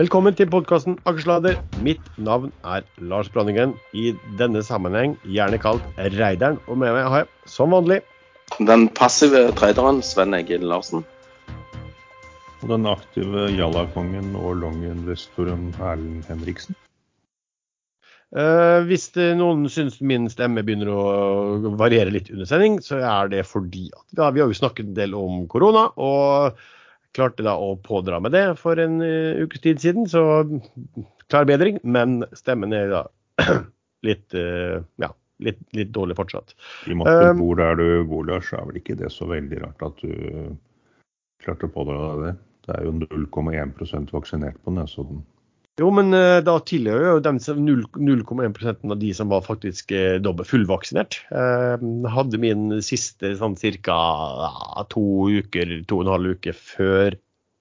Velkommen til podkasten Akersladder. Mitt navn er Lars Branningen. I denne sammenheng gjerne kalt Reideren. Og med meg har jeg, som vanlig Den passive traderen Sven Egil Larsen. Og den aktive jallakongen og longinvestoren Erlend Henriksen. Uh, hvis noen syns min stemme begynner å variere litt under sending, så er det fordi at ja, vi har jo snakket en del om korona. og klarte da å pådra meg det for en uh, ukes tid siden, så klar bedring. Men stemmen er da litt, uh, ja, litt, litt, dårlig fortsatt. I og med at du bor der du bor, Lars, er vel ikke det så veldig rart at du klarte å pådra deg det? Det er jo 0,1% vaksinert på Nesodden. Jo, men uh, da tilhører jo 0,1% av de som var faktisk uh, dobbelt fullvaksinert. Uh, hadde min siste sånn ca. To uker, to og en halv uke før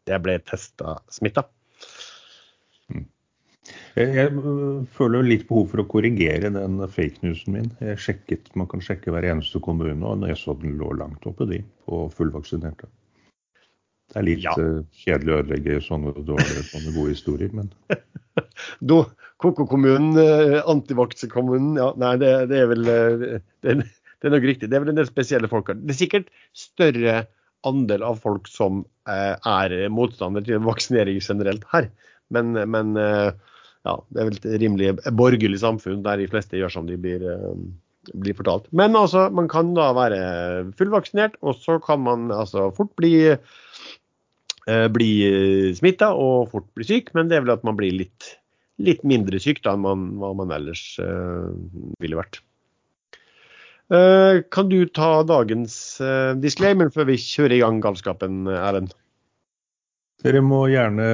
jeg ble testa smitta. Mm. Jeg, jeg, føler litt behov for å korrigere den fake newsen min. Jeg sjekket, Man kan sjekke hver eneste kommune, og Nesodden lå langt oppe, de, på fullvaksinerte. Det er litt ja. uh, kjedelig å ødelegge sånne, sånne gode historier, men Do, Koko-kommunen, uh, antivaksekommunen ja, Nei, det, det, er vel uh, det, det, er nok riktig. Det er vel en del spesielle folk her. Det er sikkert større andel av folk som er motstander til vaksinering generelt her. Men, men ja, det er vel et rimelig borgerlig samfunn der de fleste gjør som de blir, blir fortalt. Men altså, man kan da være fullvaksinert, og så kan man altså fort bli Eh, bli eh, smitta og fort bli syk, men det er vel at man blir litt, litt mindre syk da enn man, hva man ellers uh, ville vært. Uh, kan du ta dagens uh, disclaimer før vi kjører i gang galskapen, Erlend? Dere må gjerne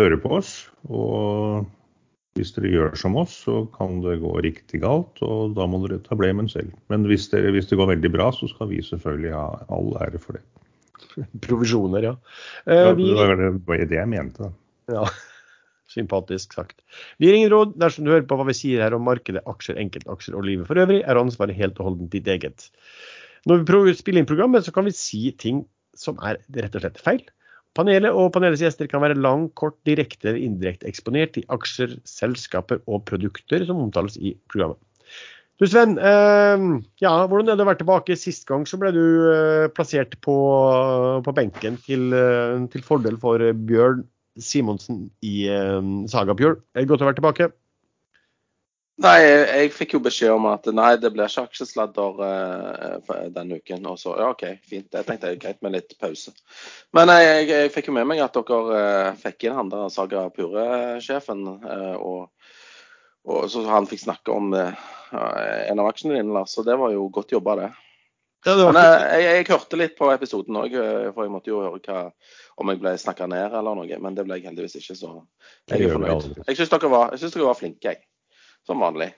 høre på oss. Og hvis dere gjør som oss, så kan det gå riktig galt. Og da må dere ta blemen selv. Men hvis, dere, hvis det går veldig bra, så skal vi selvfølgelig ha all ære for det. Provisjoner, ja. Eh, vi... Det var det jeg mente, da. Ja, sympatisk sagt. Vi gir ingen råd dersom du hører på hva vi sier her om markedet, aksjer, enkeltaksjer og livet for øvrig, er ansvaret helt og holdent ditt eget. Når vi spiller inn programmet, så kan vi si ting som er rett og slett feil. Panelet og panelets gjester kan være lang, kort, direkte eller indirekte eksponert i aksjer, selskaper og produkter som omtales i programmet. Du Sven, eh, ja, hvordan er det å være tilbake? Sist gang så ble du eh, plassert på, på benken til, eh, til, fordel for Bjørn Simonsen i eh, Sagabjørn. Er det godt å være tilbake? Nei, jeg, jeg, fikk jo beskjed om at nei, det blir ikke aksjesladder eh, denne uken. Og så ja, OK, fint. Jeg tenkte det er greit med litt pause. Men jeg, jeg, jeg fikk jo med meg at dere uh, fikk inn han der Saga Pure-sjefen. Uh, og, og, så han fikk snakke om uh, en av aksjene dine, Lars. Så det var jo godt jobba, det. Ja, det Men jeg, jeg, jeg, hørte litt på episoden òg, eh, for jeg måtte jo høre hva, om jeg ble snakka ned eller noe. Men det ble jeg heldigvis ikke, så jeg er fornøyd. Jeg syns dere, dere, var flinke, jeg. Som vanlig.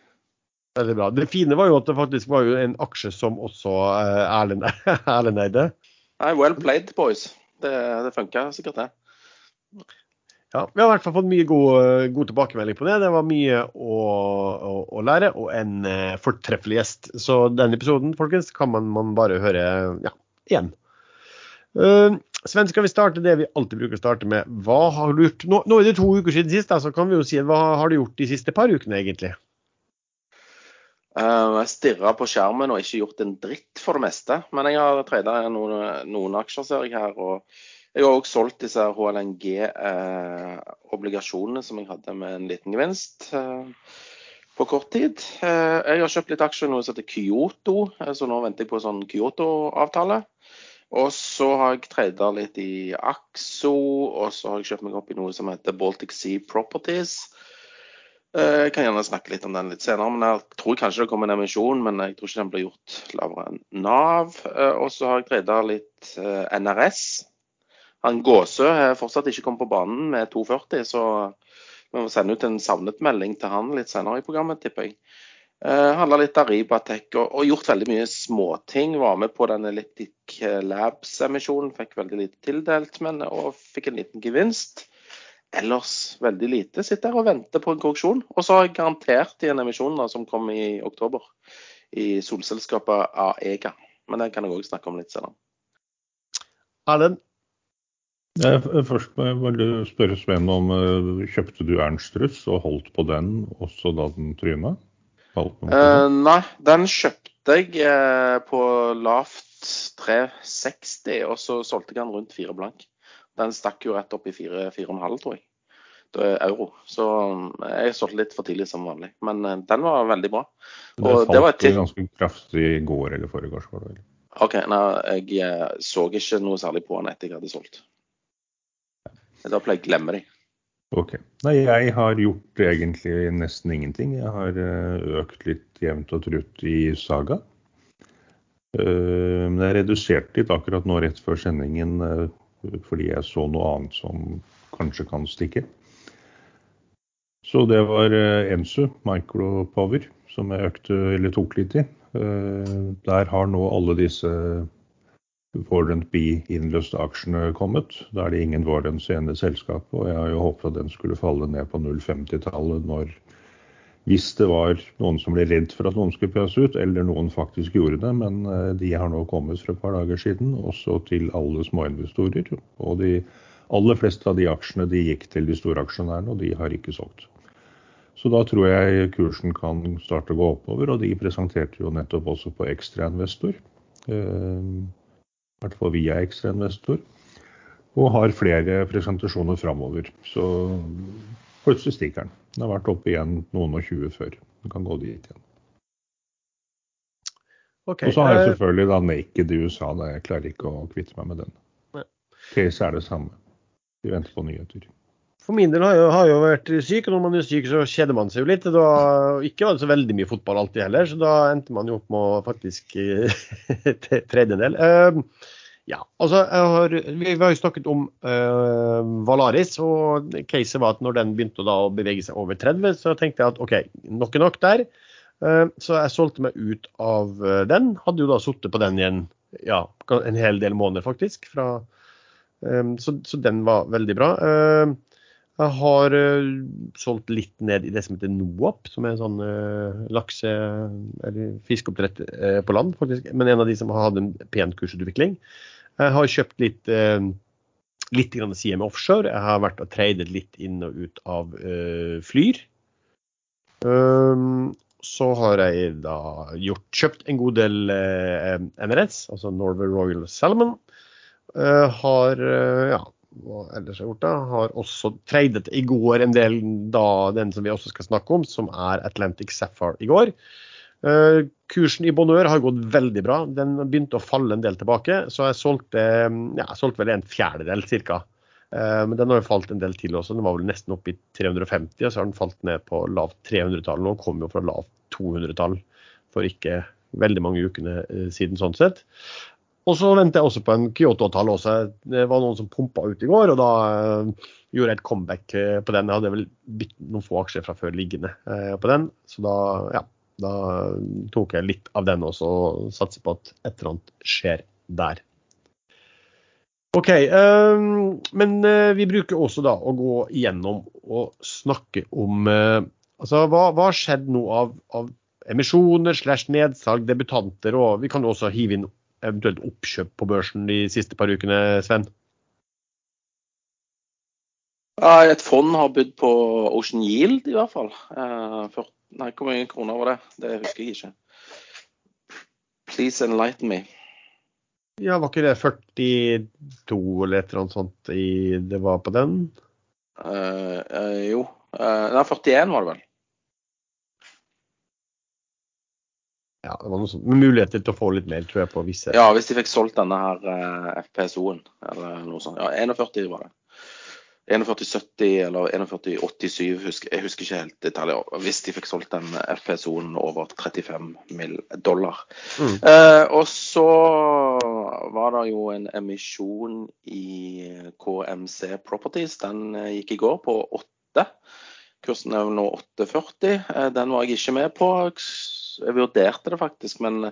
Veldig bra. Det fine var jo at det faktisk var jo en aksje som også uh, Erlend eide. Nei, well played, boys. Det, det funka sikkert, det. Ja, Vi har i hvert fall fått mye god, god tilbakemelding på det. Det var mye å, å, å lære, og en uh, fortreffelig gjest. Så den episoden folkens, kan man, man bare høre ja, igjen. Uh, Sven, skal vi starte det vi alltid bruker å starte med. Hva har du gjort? Nå, nå er det to uker siden sist, så kan vi jo si hva har du gjort de siste par ukene, egentlig? Uh, jeg stirra på skjermen og ikke gjort en dritt for det meste. Men jeg har trada noen, noen aksjer, ser jeg her. og jeg har òg solgt disse HLNG-obligasjonene eh, som jeg hadde med en liten gevinst eh, på kort tid. Eh, jeg har kjøpt litt aksjer noe som heter Kyoto, så nå venter jeg på sånn Kyoto-avtale. Og så har jeg trada litt i Axo, og så har jeg kjøpt meg opp i noe som heter Baltic Sea Properties. Jeg kan gjerne snakke litt om den litt senere. men Jeg tror kanskje det kommer en emisjon, men jeg tror ikke den blir gjort lavere enn Nav. Og så har jeg trada litt NRS, han Gåsø har fortsatt ikke kommet på banen med 2,40, så vi må sende ut en savnet-melding til han litt senere i programmet, tipper jeg. Eh, Handla litt av Ribatek og, og, gjort veldig mye småting. Var med på den Elliptic Labs-emisjonen, fikk veldig lite tildelt, men og fikk en liten gevinst. Ellers veldig lite. Sitter her og venter på en korreksjon. Og så har jeg garantert i en emisjon da, som kom i oktober, i solselskapet Aega. Men den kan jeg òg snakke om litt senere. Erlend? Først må jeg spørre Sven om kjøpte du Ernst Russ og holdt på den også da den tryna? Uh, nei, den kjøpte jeg uh, på lavt 360, og så solgte jeg den rundt 4 blank. Den stakk jo rett opp i 4,5, tror jeg. Det er euro. Så eh, jeg solgte litt for tidlig som vanlig. Men den var veldig bra. Og det falt det var ganske kraftig i går eller forrige var? OK, nei, jeg så ikke noe særlig på den etter jeg hadde solgt. Da pleier jeg å glemme dem. Ok. Nei, jeg har gjort egentlig nesten ingenting. Jeg har eh, økt litt jevnt og trutt i Saga. Eh, men jeg reduserte litt akkurat nå rett før sendingen eh, fordi jeg så noe annet som kanskje kan stikke. Så det var Ensu Micropower som jeg økte tok litt i. Der har nå alle disse Warrant B-innløste aksjene kommet. Da er det ingen warrants igjen i selskapet. Og jeg har jo håpet at den skulle falle ned på 0,50-tallet når hvis det var noen som ble redd for at noen skulle pøse ut, eller noen faktisk gjorde det. Men eh, de har nå kommet for et par dager siden, også til alle småinvestorer. Og de aller fleste av de aksjene de gikk til de store aksjonærene, og de har ikke solgt. Så da tror jeg kursen kan starte å gå oppover, og de presenterte jo nettopp også på ekstrainvestor. I hvert fall via ekstrainvestor. Og har flere presentasjoner framover. Så plutselig stikker den. Den har vært oppe igjen noen og tjue før. Den kan gå dit igjen. Okay, og så har jeg eh, selvfølgelig da Naked i USA. Da jeg klarer ikke å kvitte meg med den. Case er det samme. Vi venter på nyheter. For min del har jeg, har jo vært syk, og når man er syk, så kjeder man seg jo litt. Da, ikke var det så veldig mye fotball alltid heller, så da endte man jo opp med faktisk tredjedel. Uh, ja, altså, har, Vi har jo snakket om uh, Valaris, og caset var at når den begynte å bevege seg over 30, så tenkte jeg at OK, nok er nok der. Uh, så jeg solgte meg ut av den. Hadde jo da sittet på den igjen ja, en hel del måneder, faktisk. Fra, så, så, den var veldig bra. Jeg har uh, solgt litt ned i det som heter NOAP, som er en sånn uh, lakse- eller fiskeoppdrett uh, på land, faktisk. Men en av de som har hatt en pen kursutvikling. Jeg har kjøpt litt, litt grann side med offshore. Jeg har vært og tradet litt inn og ut av Flyr. Um, så har jeg da gjort, kjøpt en god del NRS, altså Norway Royal Salmon. har ja, hva ellers har gjort da, har også tradet i går en del da den som vi også skal snakke om, som er Atlantic Sapphire i går. Uh, kursen i Bonheur har gått veldig bra. Den begynte å falle en del tilbake, så jeg solgte, ja, jeg solgte vel en fjerdedel ca. Uh, eh, men den har jo falt en del til også. Den var vel nesten oppe i 350, og så har den falt ned på lavt 300-tall. Nå kommer jo fra lavt 200-tall for ikke veldig mange ukene uh, siden sånn sett. Og så venter jeg også på en Kyoto-avtale også. Det var noen som pumpa ut i går, og da uh, gjorde jeg et comeback uh, på den. Jeg hadde vel noen få aksjer fra før liggende uh, på den, så da, ja, da tok jeg litt av den også og satser på at et eller annet skjer der. OK. men vi bruker også da å gå igjennom og snakke om altså hva har skjedd nå av, av emisjoner slash nedsalg, debutanter, og vi kan jo også hive inn eventuelt oppkjøp på børsen de siste par ukene, Sven? Et fond har bydd på Ocean Yield, i hvert fall. Eh, for, nei, hvor mange kroner var det? Det husker jeg ikke. Please enlighten me. Ja, Var ikke det 42 eller et eller annet sånt i, det var på den? Uh, uh, jo. Uh, nei, 41 var det vel. Ja, det var noe sånt. Med muligheter til å få litt mer, tror jeg, på visse Ja, hvis de fikk solgt denne her eh, FPSO-en, eller noe sånt. Ja, 41 var det. 4170 eller 4187, husker, jeg husker ikke helt detaljer. Hvis de fikk solgt den FPSO-en over 35 mill. dollar. Mm. Eh, og så var det jo en emisjon i KMC Properties. Den uh, gikk i går på 8. Kursen er nå 8,40. Den var jeg ikke med på jeg vurderte det faktisk, men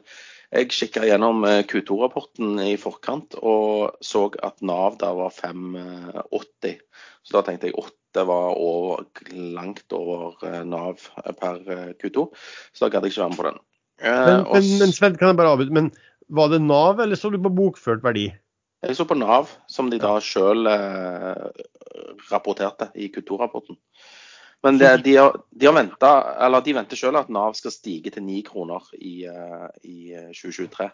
jeg kikka gjennom eh, Q2-rapporten i forkant og så at Nav der var 580. Så da tenkte jeg 8 var over, langt over eh, Nav per eh, Q2, så da gadd jeg ikke være med på den. Men, men, men Sven, kan jeg bare avbryte, men var det Nav, eller så du på bokført verdi? Jeg så på Nav, som de da sjøl eh, rapporterte i Q2-rapporten. Men det, de, har, de, har ventet, eller de venter sjøl at Nav skal stige til 9 kroner i, eh, i 2023.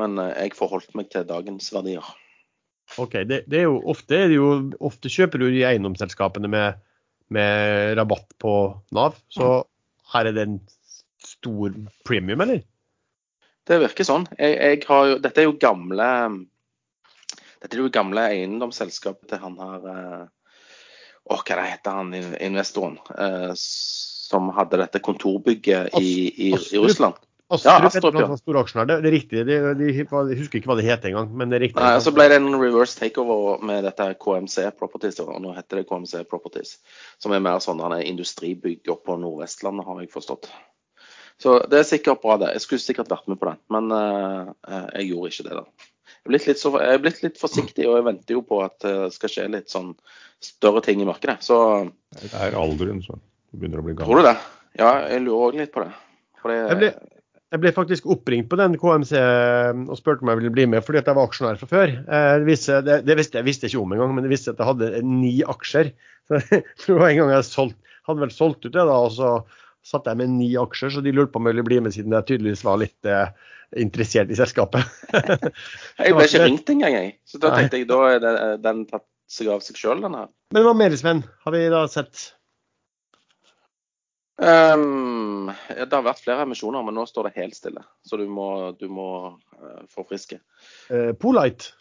Men eh, jeg forholdt meg til dagens verdier. Ok, det, det er jo ofte, er jo, ofte kjøper du de eiendomsselskapene med, med rabatt på Nav. Så her er det en stor premium, eller? Det virker sånn. Jeg, jeg jo, dette er jo gamle dette er jo gamle eiendomsselskapet til han her eh, Å, hva det heter han investoren? Eh, som hadde dette kontorbygget i, i, i Russland. Astrup, ja, Astrup, ja. Det er riktig. De, de, de, husker ikke hva det het engang, men det er riktig. Nei, Så ble det en reverse takeover med dette KMC Properties, og nå heter det KMC Properties. Som er mer sånn industribygg oppe på Nordvestlandet, har jeg forstått. Så det er sikkert bra, det. Jeg skulle sikkert vært med på den, men uh, jeg gjorde ikke det. da. Jeg er, litt, så, jeg er blitt litt forsiktig, og jeg venter jo på at det skal skje litt sånn større ting i markedet. Så Det er alderen som begynner å bli gammel. Tror du det? Ja, jeg lurer òg litt på det. Fordi, jeg ble, jeg ble faktisk oppringt på den KMC eh, og spurte om jeg ville bli med, fordi at jeg var aksjonær fra før. Eh, det, visste, det, det visste, jeg visste ikke om engang, men det visste at jeg hadde ni aksjer. Så det var en gang jeg solgt, hadde vel solgt ut det, da, og så satt jeg med ni aksjer, så de lurte på om jeg ville bli med, siden jeg tydeligvis var litt eh, interessert i selskapet. jeg ble ikke ringt engang, jeg. Så da tenkte jeg da er det, den tatt seg av seg sjøl, den her. Men hva mer, Sven? Har vi da sett? Um, det har vært flere emisjoner, men nå står det helt stille. Så du må, du må uh, forfriske. Uh, Polite?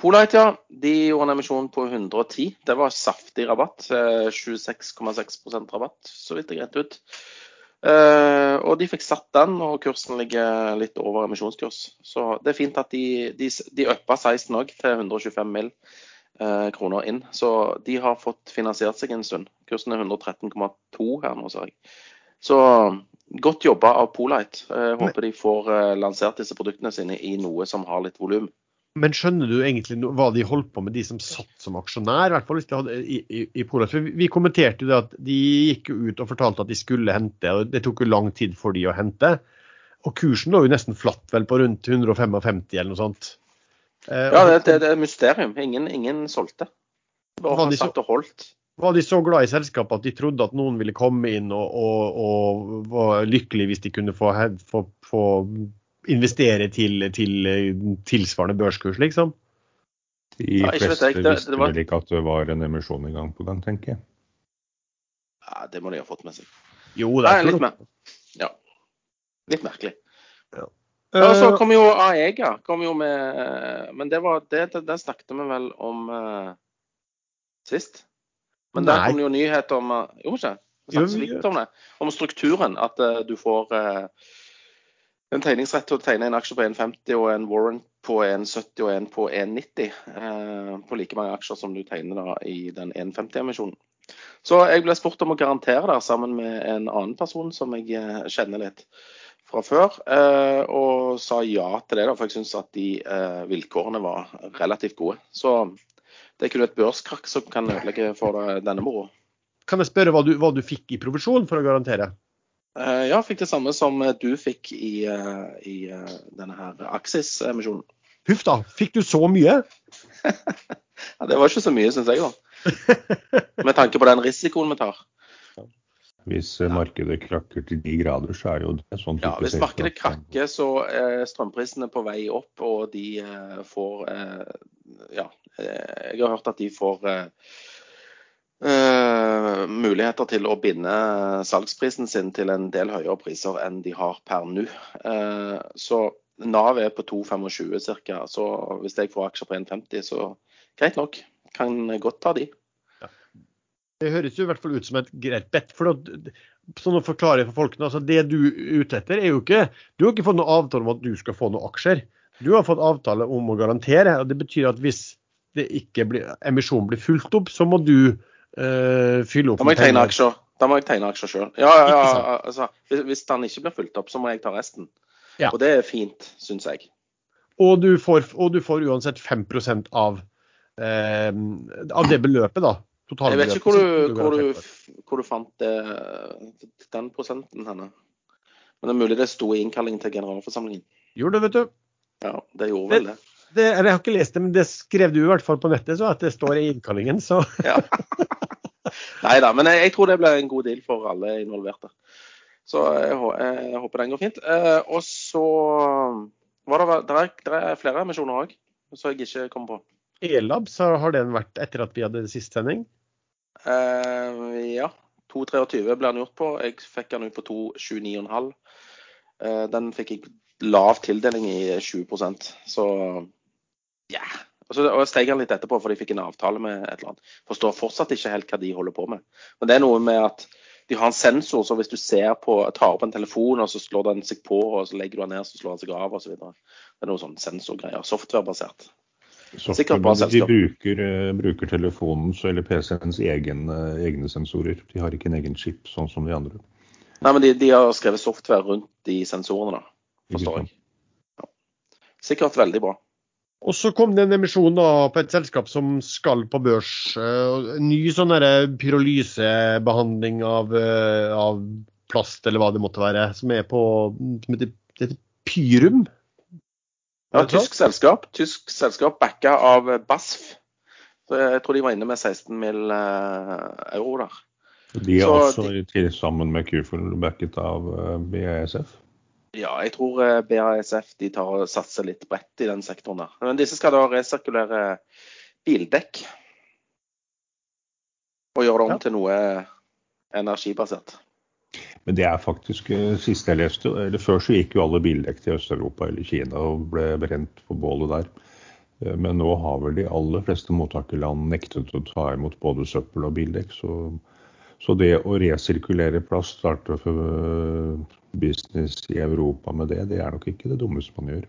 Polite, ja. De gjorde en emisjon på 110. Det var saftig rabatt. Uh, 26,6 rabatt, så vidt det greit ut. Uh, og de fikk satt den, og kursen ligger litt over emisjonskurs. Så det er fint at de, de, de uppa 16 òg til 125 mill. Eh, kroner inn. Så de har fått finansiert seg en stund. Kursen er 113,2 her nå, ser jeg. Så godt jobba av Polite. Jeg håper de får eh, lansert disse produktene sine i noe som har litt volum. Men skjønner du egentlig hva de holdt på med, de som satt som aksjonær? I hvert fall hvis de hadde i, i, i. For vi kommenterte jo det at de gikk ut og fortalte at de skulle hente, og det tok jo lang tid for de å hente. Og kursen lå jo nesten flatt vel på rundt 155 eller noe sånt. Eh, ja, det, det, det er mysterium. Ingen, ingen solgte. Bare de satt og holdt. Var de så glad i selskapet at de trodde at noen ville komme inn og, og, og var lykkelig hvis de kunne få, få, få investere til, til, tilsvarende børskurs, liksom? De ja, fleste det, det, visste var... ikke at det var en emisjon i gang på gang, tenker jeg. Ja, Det må de ha fått med seg. Jo, det er Nei, litt, mer... ja. litt merkelig. Ja. Ja, og så kom jo Aega. Kom jo med, men det var det, det, det snakket vi vel om uh, sist. Men der kom det jo nyhet om Jo, ikke? Vi snakket så litt om det. Om strukturen. At uh, du får uh, en tegningsrett til å tegne en aksje på 1,50 og en warrant på 1,70 og en på 1,90 Eh, på like mange aksjer som du tegner da i den 1,50-emisjonen. Så jeg ble spurt om å garantere der sammen med en annen person som jeg kjenner litt fra før, eh, og sa ja til det. Da, for jeg syns at de eh, vilkårene var relativt gode. Så det er ikke et børskrakk som kan ødelegge for denne moroa. Kan jeg spørre hva du, hva du, fikk i provisjon for å garantere? Eh, ja, fikk det samme som du fikk i, i denne her Axis-emisjonen. Huff da, fikk du så mye? ja, det var ikke så mye, syns jeg, da. Med tanke på den risikoen vi tar. Hvis eh, markedet krakker til de grader, så er det jo det sånn Ja, Hvis markedet krakker, så er strømprisene på vei opp, og de eh, får eh, Ja, jeg har hørt at de får muligheter til å binde salgsprisen sin til en del høyere priser enn de har per nå. så Nav er på 2,25 ca. Så hvis jeg får aksjer på 1,50, så greit nok. Kan godt ta de. Det høres jo i hvert fall ut som et greit bet. for sånn å forklare for folkene, altså Det du er ute etter, er jo ikke Du har ikke fått noen avtale om at du skal få noen aksjer. Du har fått avtale om å garantere. og Det betyr at hvis det ikke blir, emisjonen blir fulgt opp, så må du uh, fylle opp Da må jeg tegne aksjer. Da må jeg tegne aksjer sjøl. Ja, ja, ja, altså, hvis den ikke blir fulgt opp, så må jeg ta resten. Ja. Og det er fint, syns jeg. Og du, får, og du får uansett 5% av, eh, av det beløpet, da. Jeg vet ikke hvor du, hvor du, hvor du fant det, den prosenten henne. Men det er mulig det sto i innkallingen til generalforsamlingen. Gjorde det, vet du. Ja, det gjorde vel det. det, det jeg har ikke lest det, men det skrev du i hvert fall på nettet, så at det står i innkallingen. Så Ja. Nei da, men jeg, jeg tror det blir en god deal for alle involverte. Så jeg, jeg håper den går fint. Eh, og så var det, det, er, det er flere emisjoner òg, som jeg ikke kom på. Elab, så har den vært etter at vi hadde sist sending. Eh, ja. 2,23 ble den gjort på. Jeg fikk den ut på 2,29,5. Eh, den fikk jeg lav tildeling i 20% så ja. Og så og steg han litt etterpå, for de fikk en avtale med et eller annet. Forstår fortsatt ikke helt hva de holder på med. Men det er noe med at de har en sensor, så hvis du ser på, tar opp en telefon, og så slår den seg på, og så legger du den ned, så slår den seg av, osv. Det er noe sånn sensorgreier. Softwarebasert. Sikkert bra selskap. de bruker, eh, bruker telefonens eller PC-ens egen, eh, egne sensorer. De har ikke en egen chip, sånn som de andre. Nei, men de, de har skrevet software rundt de sensorene, da. Forstår jeg. Ja. Sikkert veldig bra. Og så kom det en emisjon da på et selskap som skal på børs. eh, En ny sånn pyrolysebehandling av, eh, av plast, eller hva det måtte være, som er på som heter, det heter Pyrum. Ja, tysk selskap. Tysk selskap backa av BASF. Så jeg tror de var inne med 16 mill. eh, euro der. De er Så også de, sammen med Qful backet av eh, BASF. Ja, jeg tror eh, BASF de tar og satser litt bredt i den sektoren der. Men disse skal da resirkulere bildekk. Og gjøre det om Ja. til noe energibasert. Men det er faktisk eh, siste jeg leste. eller Før så gikk jo alle bildekk til Øst-Europa eller Kina og ble brent på bålet der. Eh, Men nå har vel de aller fleste mottakerland nektet å ta imot både søppel og bildekk. Så, så det å resirkulere plast, starter for eh, business i Europa med det, det er nok ikke det dummeste man gjør.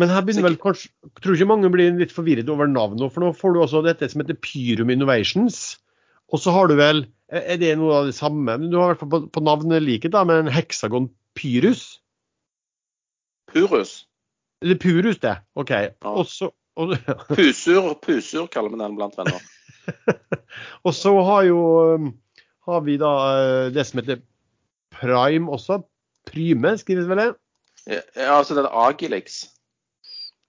Men her begynner vel kanskje Tror ikke mange blir litt forvirret over navnet, for nå får du også dette som heter Pyrum Innovations. Og så har du vel Er det noe av det samme? Men du har i hvert fall på, på navnet liket, da, med en heksagon Pyrus. Purus. Det er Purus, det. OK. Og så og, Pusur, pusur kaller vi den blant venner. og så har jo um, har vi da eh, det som heter Prime også. Pryme skrives vel det? Ja, altså det er Agilix.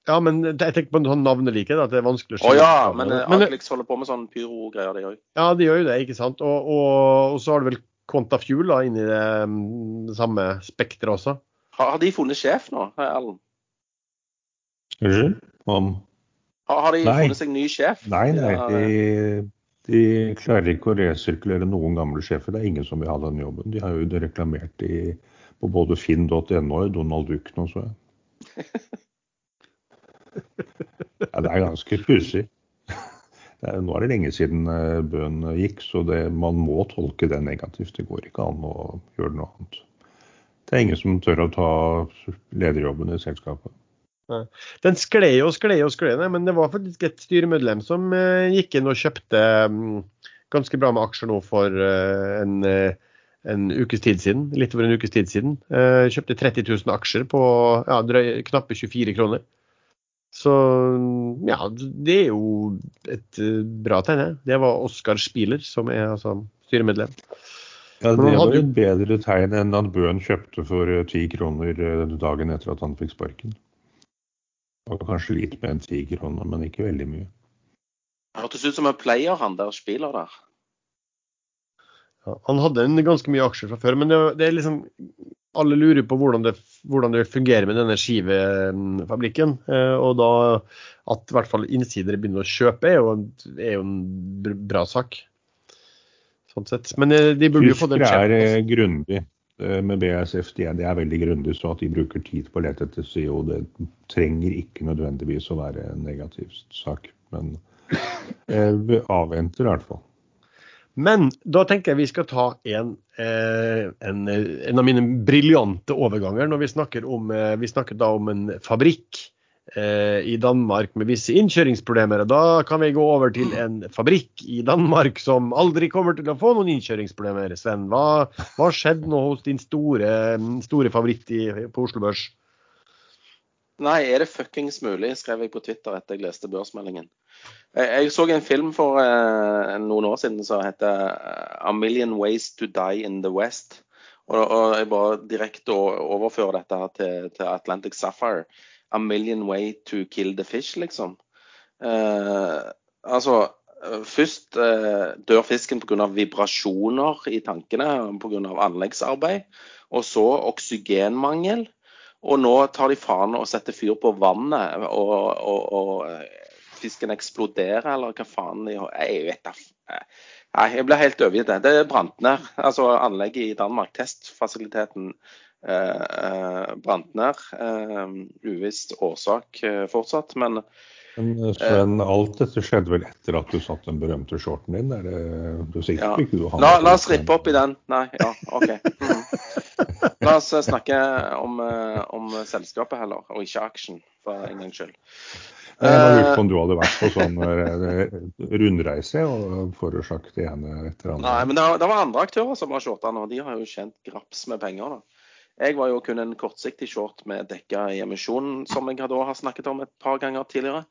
Ja, men jeg tenker på en sånn navnelike, da, at det er vanskelig å Å ja, men eh, men, Agilix holder på med sånn pyrogreier, de òg. ja, de gjør jo det, ikke sant. Og, og, og så har du vel Quantafuel da, inni det, mm, det samme spekteret også. Har, har de funnet sjef nå, Erlend? Unnskyld? Om Har, har de Nei. funnet seg ny sjef? Nei, nei, de, de klarer ikke å resirkulere noen gamle sjefer. Det er ingen som vil ha den jobben. De har jo reklamert i, på både finn.no og Donald Duck nå, så jeg. Ja, det er ganske pussig. Nå er det lenge siden bøen gikk, så det, man må tolke det negativt. Det går ikke an å gjøre noe annet. Det er ingen som tør å ta lederjobben i selskapet. Den skled og skled og skled, men det var faktisk et styremedlem som eh, gikk inn og kjøpte mm, ganske bra med aksjer nå for eh, en, eh, en ukes tid siden. Litt over en ukes tid siden. Kjøpte 30 000 aksjer på ja, drøy, knappe 24 kroner. Så mm, ja, det er jo et bra tegn. det. Det var Oskar Spieler, som er altså styremedlem. Ja, Det var jo- et bedre tegn enn at Bøhn kjøpte for ti kroner dagen etter at han fikk sparken. Og kanskje litt med en tigerhånd, men ikke veldig mye. Hørtes ut som en player, han der spiller der. Ja, han hadde en ganske mye aksjer fra før, men det, det er liksom alle lurer på hvordan det, hvordan det fungerer med denne skivefabrikken. Eh, og da at i hvert fall innsidere begynner å kjøpe, er jo, en- er jo en bra sak. Sånn sett. Men eh, de burde jo få den Tyskere er eh, grundig med BASF. det er, veldig grundig, så at de bruker tid på å lete etter CO, det trenger ikke nødvendigvis å være en negativ sak. Men eh, vi avventer i hvert fall. Men da tenker jeg vi skal ta en, eh, en, en av mine briljante overganger når vi snakker om eh, Vi snakker da om en fabrikk eh, i Danmark med visse innkjøringsproblemer. Da kan vi gå over til en fabrikk i Danmark som aldri kommer til å få noen innkjøringsproblemer. Sven, hva har skjedd nå hos din store, store favoritt i, på Oslo Børs? Nei, er det fuckings mulig, skrev jeg på Twitter etter jeg leste børsmeldingen. Jeg, så en film for eh, noen år siden som heter eh, A Million Ways to Die in the West. Og, jeg bare direkte overfører dette til, til Atlantic Sapphire. A million way to kill the fish, liksom. Eh, altså, først eh, dør fisken pga. vibrasjoner i tankene pga. anleggsarbeid. Og så oksygenmangel. Og nå tar de faen og setter fyr på vannet, og, og, og fisken eksploderer, eller hva faen de Jeg vet da Nei, jeg ble helt overgitt. Det brant ned. Altså anlegget i Danmark, testfasiliteten, eh, eh, brant ned. Eh, uvisst årsak eh, fortsatt, men Men eh, Sven, alt dette skjedde vel etter at du satt den berømte shorten din? Er det, du er sikker ja. ikke du har la, la oss rippe opp i den. Nei, ja, OK. Mm. La oss eh, snakke om, eh, om selskapet heller, og ikke aksjen, for en gangs skyld. Jeg lurte på om du hadde vært på sånn eh, rundreise og forårsaket det ene etter andre. Nei, men det, var- det var andre aktører som var shorta nå. De har jo tjent graps med penger. da. Jeg var jo kun en kortsiktig short med dekka i emisjonen, som jeg da har snakket om et par ganger tidligere.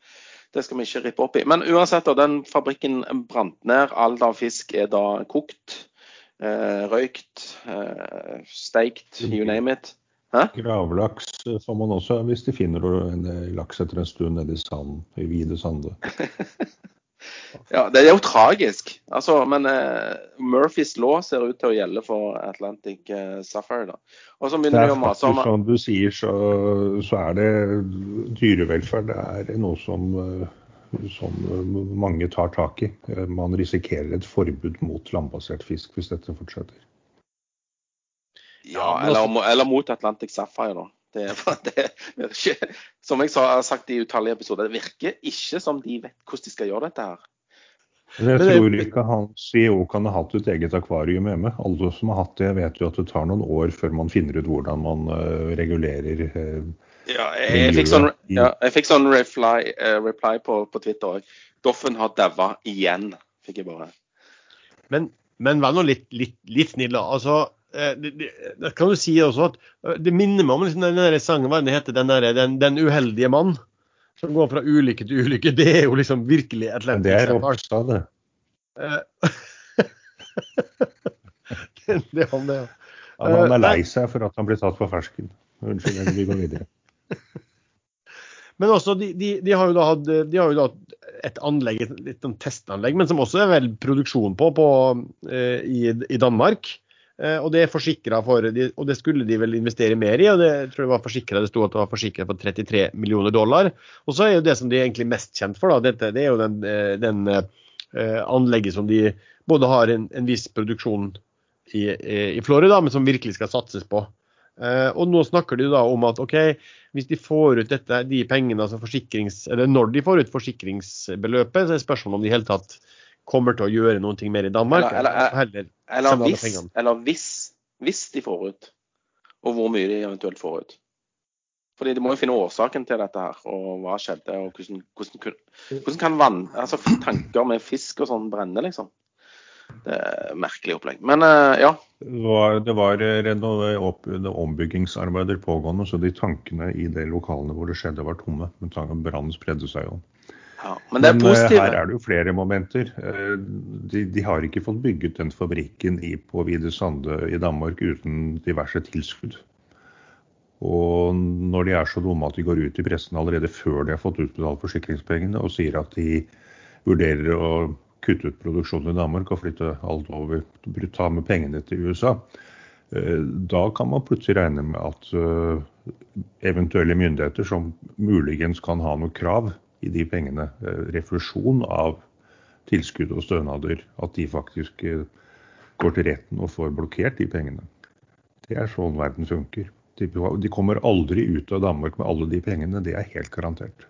Det skal vi ikke rippe opp i. Men uansett, da, den fabrikken brant ned. All av fisk er da kokt, eh, røykt, eh, steikt, you name it. Gravlaks eh, får man også hvis de finner en laks etter en stund nede i sanden, i vide sande. Ja, det er jo tragisk. Altså, men eh, Murphys law ser ut til å gjelde for Atlantic eh, Sapphire. da. Og så Det begynner er de å mase om faktisk som du sier, så, så er det dyrevelferd det er noe som, eh, som mange tar tak i. Eh, Man risikerer et forbud mot landbasert fisk hvis dette fortsetter. Ja, eller, eller mot Atlantic Sapphire, da. Det, er- det ikke, som jeg sa, har sagt i utallige episoder, det virker ikke som de vet hvordan de skal gjøre dette her. Men jeg tror ikke han CEO kan ha hatt et eget akvarium hjemme. Alle som har hatt det, vet jo at det tar noen år før man finner ut hvordan man uh, regulerer uh, Ja, jeg, jeg fikk sånn, ja, jeg fikk sånn reply, uh, reply på, på Twitter òg. Doffen har daua igjen, fikk jeg bare. Men, men vær nå litt, litt, litt snill, da. Altså, det, det, det kan du si også at eh, Det minner meg om liksom, den der sangen, hva den heter, den, der, den, den uheldige mann. Som går fra ulykke til ulykke. Det er jo liksom virkelig Men Atlantic det er. Ropstad, det. det, det er han, det, ja. ja han Eh, er lei seg for at han blir tatt på fersken. Unnskyld, vi går videre. Men også, de, de, de har hatt de har jo da et anlegg, et litt sånn testanlegg, men som også er vel produksjon på, på eh, i, i Danmark. Eh, og det er forsikra for, og det skulle de vel investere mer i. og Det tror jeg var forsikret, det sto at det var forsikra for 33 millioner dollar. Og så er jo det som de er egentlig mest kjent for, da, dette, det er jo den, eh, den uh, anlegget som de både har en, en viss produksjon i, i Florida, men som virkelig skal satses på. Uh, og nå snakker de da om at ok, hvis de får ut dette, de pengene, altså forsikrings, eller når de får ut forsikringsbeløpet, så er spørsmålet om de i hele tatt kommer til å gjøre noe mer i Danmark. Eller- eller- Eller sende hvis, eller hvis, hvis de får ut, og hvor mye de eventuelt får ut. Fordi De må jo finne årsaken til dette her, og hva skjedde. og Hvordan, hvordan, hvordan kan vann, altså tanker med fisk og sånn brenne, liksom? Det er merkelig opplegg. Men eh, ja. Det var, det var opp- det ombyggingsarbeider pågående, så de tankene i de lokalene hvor det skjedde, var tomme. Men tanken- brannen spredde seg jo. Ja. Men det er Men eh, her er det jo flere momenter. Eh, De, de har ikke fått bygget den fabrikken i, på Hvide Sande i Danmark uten diverse tilskudd. Og når de er så dumme at de går ut i pressen allerede før de har fått utbetalt forsikringspengene og sier at de vurderer å kutte ut produksjonen i Danmark og flytte alt over, ta med pengene til USA, eh, da kan man plutselig regne med at eventuelle myndigheter som muligens kan ha noe krav i de pengene, eh, refusjon av tilskudd og stønader, at de faktisk eh, går til retten og får blokkert de pengene. Det er sånn verden funker. De, de kommer aldri ut av Danmark med alle de pengene, det er helt garantert.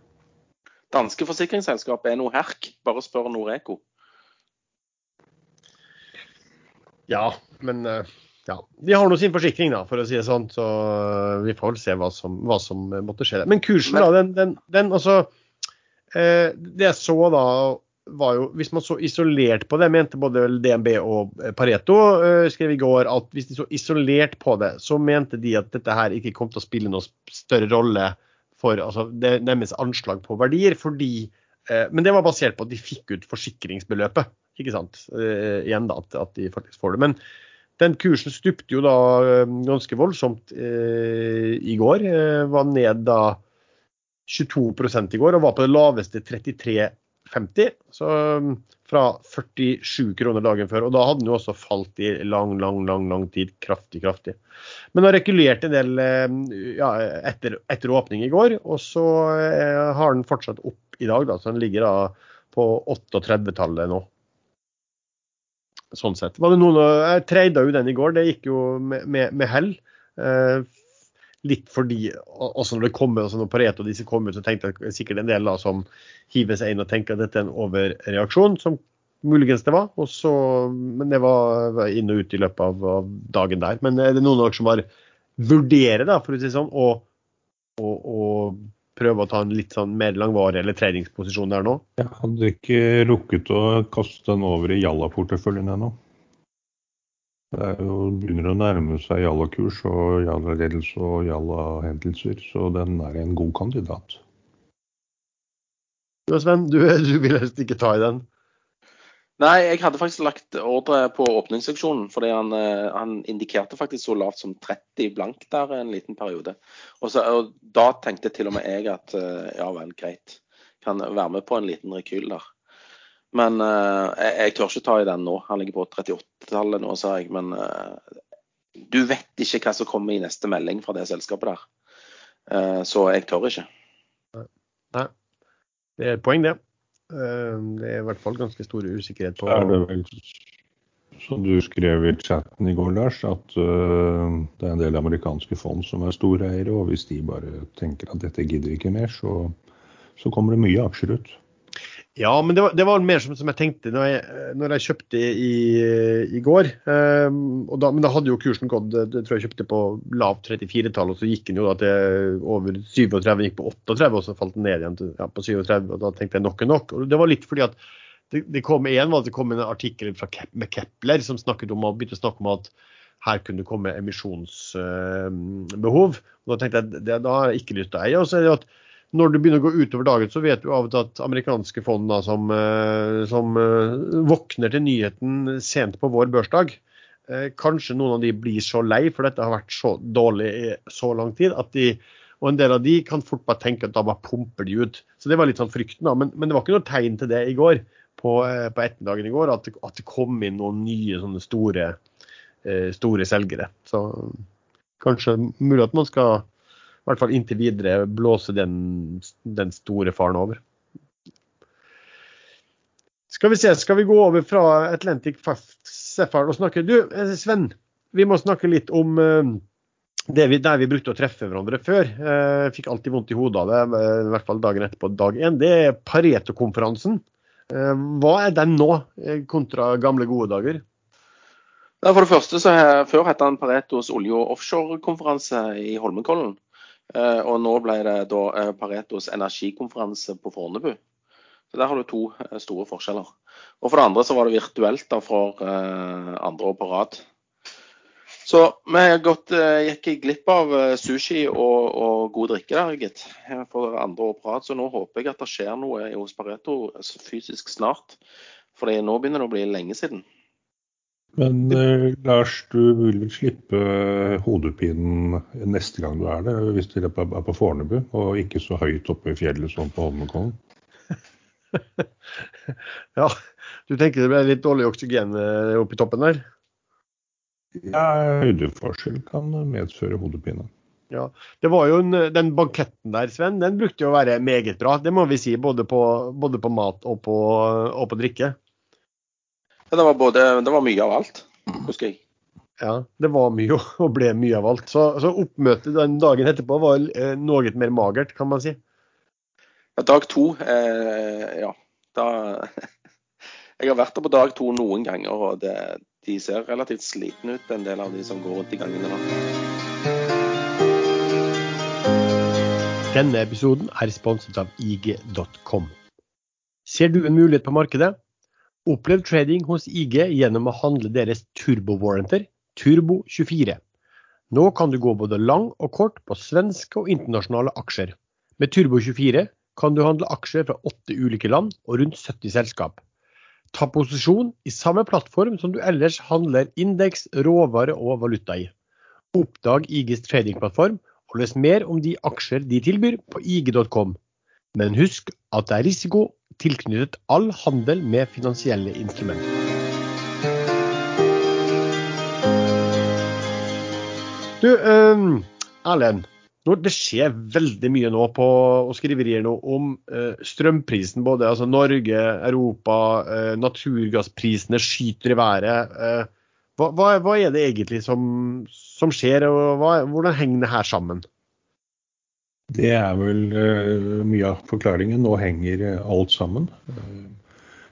Danske forsikringsselskap er noe herk. Bare spør Noreco. Ja, men eh, ja. De har nå sin forsikring, da, for å si det sånn. Så vi får vel se hva som, hva som måtte skje. der. Men kursen, da, den, den, den altså Det jeg så da, var jo Hvis man så isolert på det, mente både DNB og eh, Pareto eh, skrev i går at hvis de så isolert på det, så mente de at dette her ikke kom til å spille noen større rolle for altså, det nærmest anslag på verdier, fordi eh, Men det var basert på at de fikk ut forsikringsbeløpet. Ikke sant? Eh, igjen da, at, at de faktisk får det. Men den kursen stupte jo da eh, ganske voldsomt eh, i går. Eh, var ned da 22 i går og var på det laveste 33,50. Så um, fra 47 kroner dagen før. Og da hadde den jo også falt i lang, lang, lang lang tid. Kraftig, kraftig. Men har rekulert en del um, ja, etter, etter, åpning i går. Og så uh, har den fortsatt opp i dag, da. Så den ligger da på 38-tallet nå. Sånn sett. Var det noen, jeg treida jo den i går, det gikk jo med, med, med hell. Eh, litt fordi også når det kommer, sånn når Pareto disse kom ut, så tenkte jeg sikkert en del da, som hiver seg inn og tenker at dette er en overreaksjon, som muligens det var. Og så, men det var, inn og ut i løpet av, av, dagen der. Men er det noen av dere som har vurderer da, for å si det sånn, å, å, å prøve å ta en litt sånn mer langvarig eller treningsposisjon der nå? Jeg hadde ikke rukket å kaste den over i Jalla-porteføljen ennå. Det er jo, begynner å nærme seg Jalla-kurs og Jalla-ledelse og Jalla-hendelser, så den er en god kandidat. Du Sven, du, du vil helst ikke ta i den? Nei, jeg hadde faktisk lagt ordre på åpningsseksjonen, fordi han, eh, han, indikerte faktisk så lavt som 30 blank der en liten periode. Og, så, og Da tenkte til og med jeg at eh, ja vel, greit. Kan være med på en liten rekyl der. Men uh, jeg, jeg, tør ikke ta i den nå. Han ligger på 38-tallet nå, sa jeg. Men uh, du vet ikke hva som kommer i neste melding fra det selskapet der. Uh, så jeg tør ikke. Nei. Det er et poeng, det. det er i hvert fall ganske stor usikkerhet på Er det vel som du skrev i chatten i går, Lars, at det er en del amerikanske fond som er store eiere, og hvis de bare tenker at dette gidder ikke mer, så, så kommer det mye aksjer ut. Ja, men det var, det var mer som, som, jeg tenkte når jeg, når jeg kjøpte i, i går. Um, da, men da hadde jo kursen gått det tror jeg kjøpte på lavt 34-tall, og så gikk den jo da til over 37, gikk på 38, og så falt den ned igjen til, ja, på 37. og Da tenkte jeg nok er nok. og Det var litt fordi at det, det kom en, var at det kom en artikkel fra Kep, med Kepler som snakket om, begynte å snakke om at her kunne det komme emisjonsbehov. Og Da tenkte jeg da har jeg ikke lyst til å eie. og så er det at når det begynner å gå utover dagen, så vet du av og til at amerikanske fond da, som, eh, som uh, våkner til nyheten sent på vår børsdag, uh, kanskje noen av de blir så lei, for dette har vært så dårlig i så lang tid, at de og en del av de kan fort bare tenke at da bare pumper de ut. Så det var litt sånn frykten, da. Men, men det var ikke noe tegn til det i går, på, på ettermiddagen i går, at, at, det kom inn noen nye sånne store, store selgere. Så kanskje mulig at man skal i hvert fall inntil videre blåse den, den store faren over. Skal vi se, skal vi gå over fra Atlantic Sapphire og snakke Du, eh, Sven, vi må snakke litt om uh, det vi, der vi brukte å treffe hverandre før. Uh, fikk alltid vondt i hodet av det, i hvert fall dagen etterpå, dag én. Det er Pareto-konferansen. Hva er den nå, kontra gamle, gode dager? For det første så Før het den Paretos olje- og offshore-konferanse i Holmenkollen. Eh, og nå ble det da eh, Paretos energikonferanse på Fornebu. Så Der har du to eh, store forskjeller. Og For det andre så var det virtuelt da for andre år på rad. Så vi gått, gikk glipp av sushi og, og god drikke der, gitt. For andre år på rad. Så nå håper jeg at det skjer noe hos Pareto fysisk snart. For nå begynner det å bli lenge siden. Men eh, Lars, du vil vel slippe hodepinen neste gang du er der, hvis du er på Fornebu, og ikke så høyt oppe i fjellet som på Holmenkollen? ja, du tenker det blir litt dårlig oksygen eh, oppe i toppen der? Ja, høydeforskjell kan medføre hodepine. Ja, det var jo en, Den banketten der, Sven, den brukte jo å være meget bra. Det må vi si, både på, både på mat og på, og på drikke. Det var, både, det var mye av alt, husker jeg. Ja, det var mye og ble mye av alt. Så, så oppmøtet den dagen etterpå var eh, noe mer magert, kan man si. Ja, dag to, eh, ja. Da Jeg har vært der på dag to noen ganger, og det, de ser relativt slitne ut, en del av de som går rundt i gangene nå. Denne episoden er sponset av IG.com. Ser du en mulighet på markedet? Opplev trading hos IG gjennom å handle deres turbo-warranter, Turbo24. Nå kan du gå både lang og kort på svenske og internasjonale aksjer. Med Turbo24 kan du handle aksjer fra åtte ulike land og rundt 70 selskap. Ta posisjon i samme plattform som du ellers handler indeks, råvare og valuta i. Oppdag IGs tradingplattform og les mer om de aksjer de tilbyr på ig.com. Men husk at det er risiko tilknyttet all handel med finansielle instrumenter. Du, um, Erlend. Det skjer veldig mye nå på og skriverier nå om uh, strømprisen. Både altså Norge, Europa, uh, naturgassprisene skyter i været. Uh, hva, hva, hva, er det egentlig som, som skjer, og hva, hvordan henger det her sammen? Det er vel uh, mye av forklaringen. Nå henger alt sammen. Uh,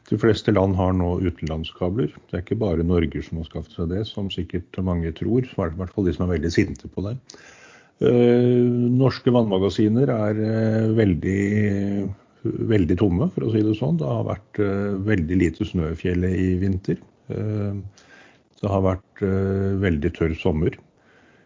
de fleste land har nå utenlandskabler. Det er ikke bare Norge som har skaffet seg det, som sikkert mange tror. I hvert fall de som er veldig sinte på det. Norske vannmagasiner er veldig, veldig tomme, for å si det sånn. Det har vært veldig lite snø i fjellet i vinter. det har vært veldig tørr sommer.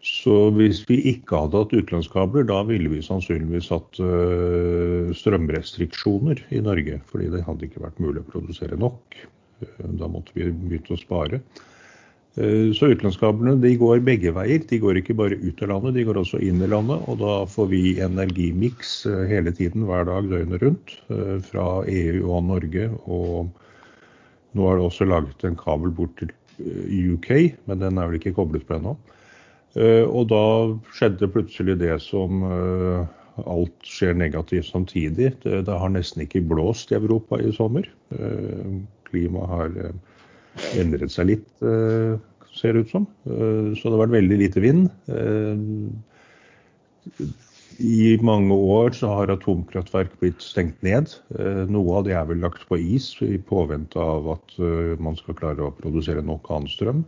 Så hvis vi ikke hadde hatt utenlandskabler, da ville vi sannsynligvis hatt uh, strømrestriksjoner i Norge. Fordi det hadde ikke vært mulig å produsere nok. Uh, da måtte vi begynne å spare. Uh, så utenlandskablene de går begge veier. De går ikke bare ut av landet, de går også inn i landet. Og da får vi energimiks hele tiden, hver dag, døgnet rundt. Fra EU og Norge. Og nå er det også laget en kabel bort til UK, men den er vel ikke koblet på ennå. Eh, og da skjedde plutselig det som eh, alt skjer negativt samtidig. Det, det, har nesten ikke blåst i Europa i sommer. Eh, klimaet har endret seg litt, ser det ut som. Så det har vært veldig lite vind. I mange år så har atomkraftverk blitt stengt ned. Noe av det er vel lagt på is i påvente av at man skal klare å produsere nok annen strøm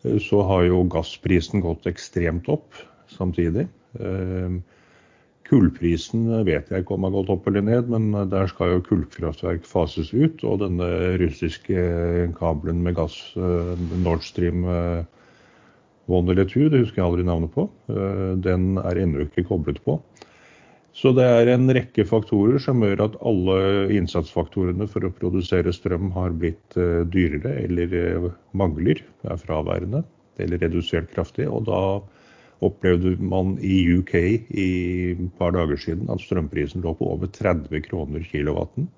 så har jo gassprisen gått ekstremt opp samtidig. Eh, kullprisen vet jeg ikke om har gått opp eller ned, men der skal jo kullkraftverk fases ut. Og denne russiske kabelen med gass, eh, Nord Stream 1 eh, eller 2, det husker jeg aldri navnet på, den er ennå ikke koblet på. Så det er en rekke faktorer som gjør at alle innsatsfaktorene for å produsere strøm har blitt eh, dyrere eller eh, mangler, er fraværende eller redusert kraftig. Og da opplevde man i UK i et par dager siden at strømprisen lå på over 30 kroner kilowatten.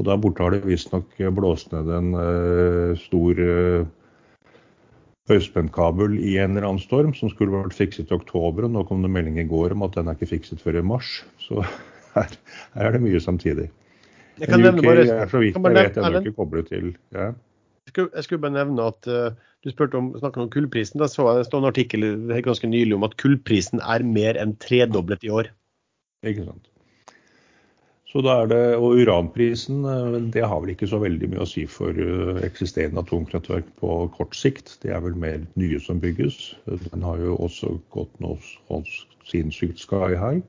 Og der borte har det visstnok blåst ned en uh, stor høyspentkabel i en eller annen storm som skulle vært fikset i oktober. og Nå kom det melding i går om at den er ikke fikset før i mars. Så her, her er det mye samtidig. Jeg kan nevne bare, er så vidt jeg vet ennå ikke koblet til ja. jeg, skulle, jeg skulle bare nevne at uh, du spurte om, snakket om kullprisen. Da så jeg det stod en artikkel ganske nylig om at kullprisen er mer enn tredoblet i år. Ikke sant. Så da er det, Og uranprisen eh, det har vel ikke så veldig mye å si for eh, eksisterende atomkraftverk på kort sikt. Det er vel mer nye som bygges. Den har jo også gått noe sinnssykt sky high.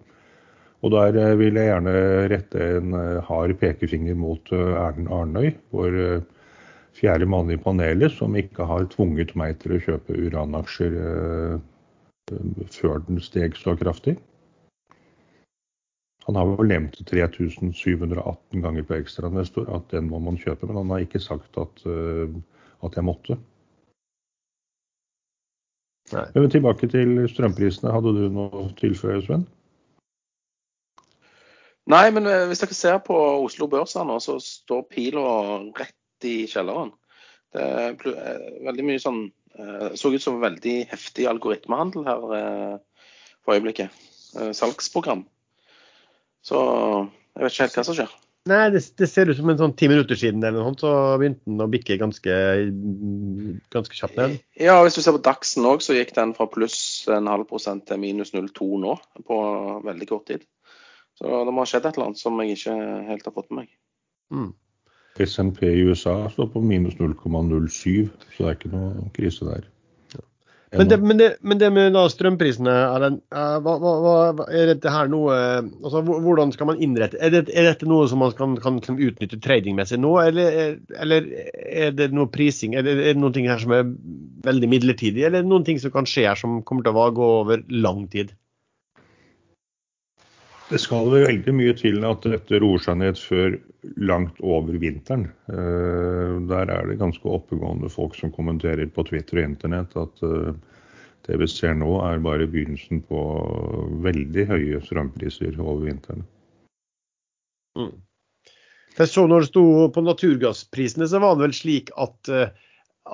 Og der eh, vil jeg gjerne rette en hard pekefinger mot Erlend Arnøy, vår fjerde mann i panelet, som ikke har tvunget meg til å kjøpe uranaksjer før den steg så kraftig. Han har vel nevnt 3718 ganger på ekstrainvestor at den må man kjøpe, men han har ikke sagt at, uh, at jeg måtte. Nei. Men tilbake til strømprisene. Hadde du noe å tilføye, Sven? Nei, men eh, hvis dere ser på Oslo Børs nå, så står pila rett i kjelleren. Det er eh, veldig mye sånn Så ut som veldig heftig algoritmehandel her for øyeblikket. Salgsprogram. Så jeg vet ikke helt hva som skjer. Nei, det, det, ser ut som en sånn ti minutter siden eller noe sånt, så begynte den å bikke ganske, ganske kjapt ned. Ja, hvis du ser på Dagsen òg, så gikk den fra pluss en halv prosent til minus 0,2 nå på veldig kort tid. Så det må ha skjedd et eller annet som jeg ikke helt har fått med meg. Mm. SNP i USA står på minus 0,07, så det er ikke noe krise der. Men det, men, det, men det, med strømprisene, Erlend, hva, hva, hva, er dette her noe altså, Hvordan skal man innrette Er, det, er dette noe som man kan, kan liksom utnytte tradingmessig nå, eller, eller, er det noe prising er det, er det noen ting her som er veldig midlertidig, eller er det noen ting som kan skje her som kommer til å gå over lang tid? Det skal veldig mye til at dette roer seg ned før langt over vinteren. Eh, der er det ganske oppegående folk som kommenterer på Twitter og internett at eh, Det vi ser nå, er bare begynnelsen på veldig høye strømpriser over vinteren. Mm. Jeg så når det sto på naturgassprisene, så var det vel slik at,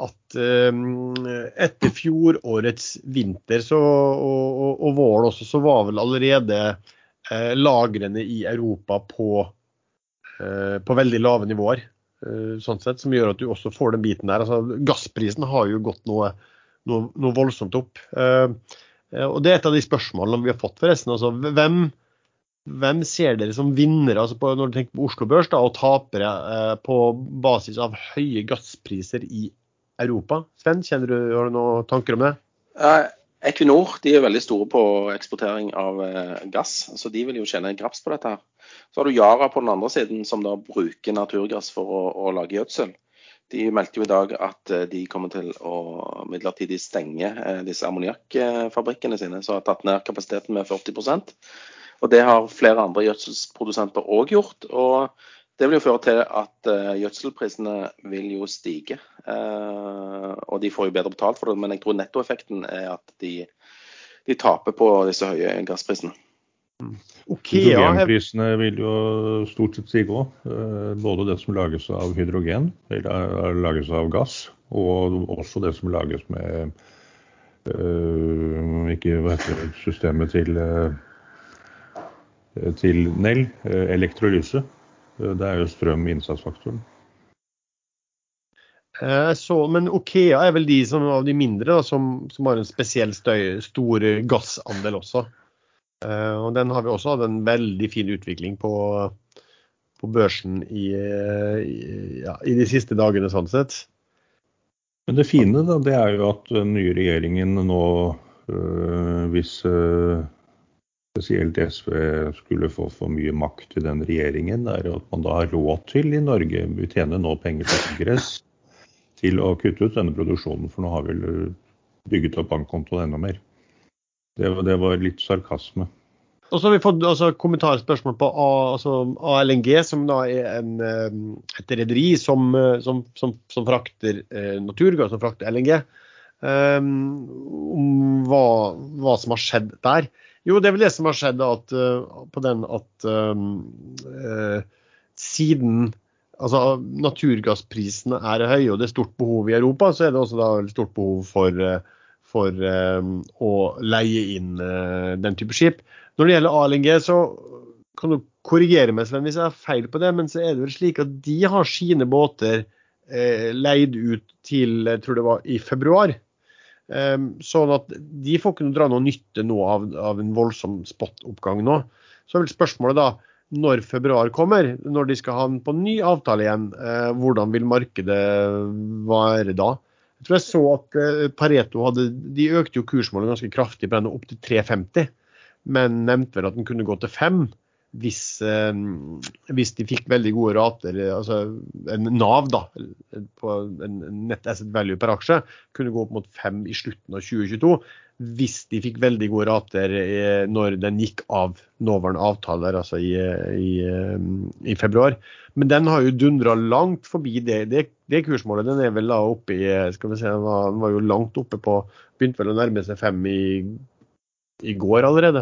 at etter fjorårets vinter så, og, og, og våren også, så var vel allerede eh, lagrene i Europa på, eh, på veldig lave nivåer. Eh, sånn sett, Som gjør at du også får den biten der. Altså, gassprisen har jo gått noe, noe, noe voldsomt opp. Eh, eh, og Det er et av de spørsmålene vi har fått, forresten. Altså, hvem, hvem ser dere som vinnere altså når du tenker på Oslo Børs da, og tapere eh, på basis av høye gasspriser i Europa? Sven, kjenner du, har du noen tanker om det? Uh, Equinor de er veldig store på eksportering av uh, gass, så de vil jo tjene graps på dette. her. Så har du Yara på den andre siden, som da bruker naturgass for å, å lage gjødsel. De meldte jo i dag at de kommer til å midlertidig stenge disse ammoniakkfabrikkene sine, som har tatt ned kapasiteten med 40% og Det har flere andre gjødselprodusenter òg gjort. og Det vil jo føre til at uh, gjødselprisene vil jo stige. Uh, og de får jo bedre betalt for det, men jeg tror nettoeffekten er at de, de taper på disse høye gassprisene. Mm. Okay, Hydrogenprisene vil jo stort sett stige òg. Uh, både det som lages av hydrogen, eller lages av gass, og også det som lages med ikke hva heter systemet til Eh, til Nell, eh, elektrolyse. Eh, det er jo strøm innsatsfaktoren. Så, men Okea er vel de som, av de mindre da, som, som, har en spesiell støy, stor gassandel også. Og Den har vi også hatt en veldig fin utvikling på, på børsen i, i, ja, i, de siste dagene, sånn sett. Men det fine da, det er jo at den nye regjeringen nå, hvis spesielt SV skulle få for mye makt i den regjeringen, er at man da har råd til i Norge, vi tjener nå penger på kongress, til å kutte ut denne produksjonen. For nå har vi bygget opp bankkontoen enda mer. Det, det, var litt sarkasme. Og så har vi fått altså, kommentarspørsmål på altså ALNG, som da er en, eh, et rederi som, eh, som, som, som, frakter eh, naturgass, som frakter LNG. Um, om hva, hva, som har skjedd der. Jo, det er vel det som har skjedd at, uh, på den at uh, siden altså, naturgassprisene er høye og det er stort behov i Europa, så er det også da stort behov for, for uh, å leie inn den type skip. Når det gjelder ALNG, så kan du korrigere meg Sven, hvis jeg har feil på det, men så er det vel slik at de har sine båter leid ut til jeg tror det var i februar. Ehm, sånn at de får ikke dra noe nytte nå av, av en voldsom spot-oppgang nå. Så er vel spørsmålet da når februar kommer, når de skal ha den på ny avtale igjen, eh, hvordan vil markedet være da? Jeg tror jeg så at eh, Pareto hadde, de økte jo kursmålet ganske kraftig på den opp til 3,50, men nevnte vel at den kunne gå til 5 hvis, eh, hvis, de fikk veldig gode rater, altså en Nav da, på en net asset value per aksje, kunne gå opp mot fem i slutten av 2022. Hvis de fikk veldig gode rater eh, når den gikk av nåværende avtaler, altså i, i, eh, i, februar. Men den har jo dundra langt forbi det, det, det, kursmålet. Den er vel da oppe i skal vi se, den var, den var jo langt oppe på Begynte vel å nærme seg fem i, i går allerede.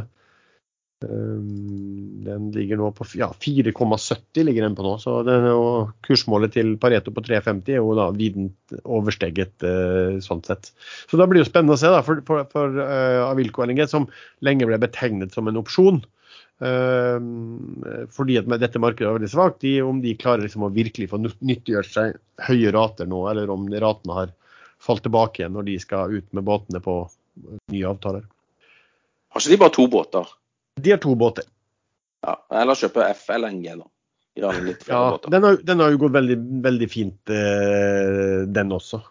Ehm, den ligger nå på ja, 4,70 ligger den på nå. Så den, kursmålet til Pareto på 3,50 er jo da vident oversteget eh, sånn sett. Så da blir det jo spennende å se da, for, for, for uh, Avilko LNG, som lenge ble betegnet som en opsjon. Uh, fordi at dette markedet er veldig svakt, de, om de klarer liksom å virkelig få nyttiggjort seg høye rater nå, eller om ratene har falt tilbake igjen når de skal ut med båtene på nye avtaler. Har ikke de bare to båter? De har to båter. Ja, Eller kjøpe FLNG, da. ja, den har, den har, jo gått veldig, veldig fint, eh, den også.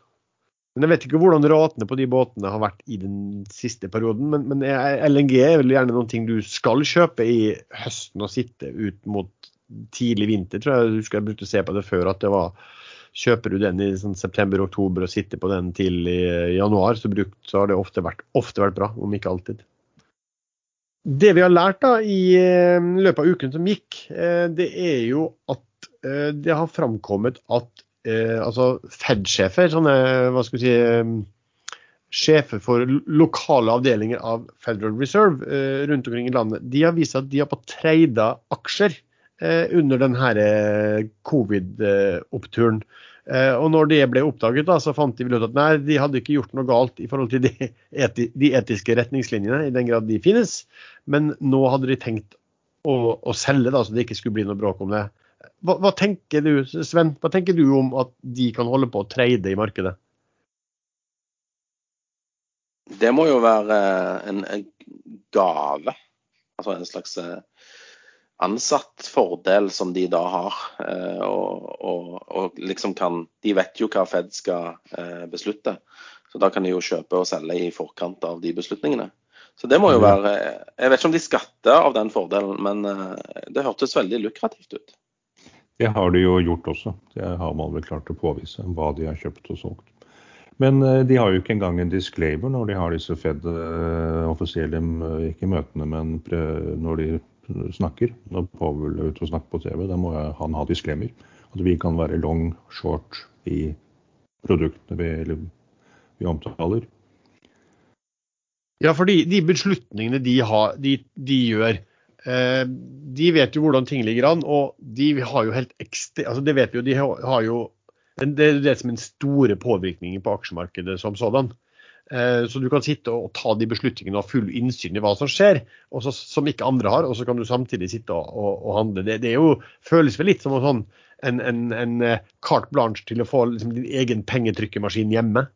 Men Jeg vet ikke hvordan ratene på de båtene har vært i den siste perioden. Men, men LNG er vel gjerne noen ting du skal kjøpe i høsten og sitte ut mot tidlig vinter. tror jeg husker jeg brukte å se på det før. at det var Kjøper du den i sånn september-oktober og sitter på den til i januar, så, brukt, så har det ofte vært, ofte vært bra, om ikke alltid. Det vi har lært da i eh, løpet av uken som gikk, eh, det er jo at eh, det har framkommet at altså Fed-sjefer, sånne hva skal vi si sjefer for lokale avdelinger av Federal Reserve rundt omkring i landet, de har vist at de har fått treida aksjer under denne covid-oppturen. Eh, og når det ble oppdaget, da, så fant de vel ut at nei, de hadde ikke gjort noe galt i forhold til de, eti, de etiske retningslinjene, i den grad de finnes. Men nå hadde de tenkt å, å selge, da, så det ikke skulle bli noe bråk om det. Hva, hva, tenker du, Sven, hva tenker du om at de kan holde på å trade i markedet? Det må jo være en, en gave. Altså en slags eh, ansattfordel som de da har. Eh, og, og, og, liksom kan De vet jo hva Fed skal eh, beslutte. Så da kan de jo kjøpe og selge i forkant av de beslutningene. Så det må jo være Jeg vet ikke om de skatter av den fordelen, men det hørtes veldig lukrativt ut. Det har de jo gjort også. Det har man vel klart å påvise hva de har kjøpt og solgt. Men eh, de har jo ikke engang en disclaimer når de har disse Fed eh, offisielle, eh, ikke møtene, men når de snakker. Når Powell er ute og snakker på TV, da må han ha disklemmer. At vi kan være long, short i produktene vi, vi omtaler. Ja, for de beslutningene de, har, de, de gjør, eh, de vet jo hvordan ting ligger an. Og de har jo helt ekstra, altså det vet vi jo, de har jo det er det som er den store påvirkningen på aksjemarkedet som sådan. Eh, så du kan sitte og ta de beslutningene og ha full innsyn i hva som skjer, også, som ikke andre har. Og så kan du samtidig sitte og, og, og handle. Det, det jo, føles vel litt som en, sånn, en, en, eh, carte blanche til å få liksom, din egen pengetrykkemaskin hjemme.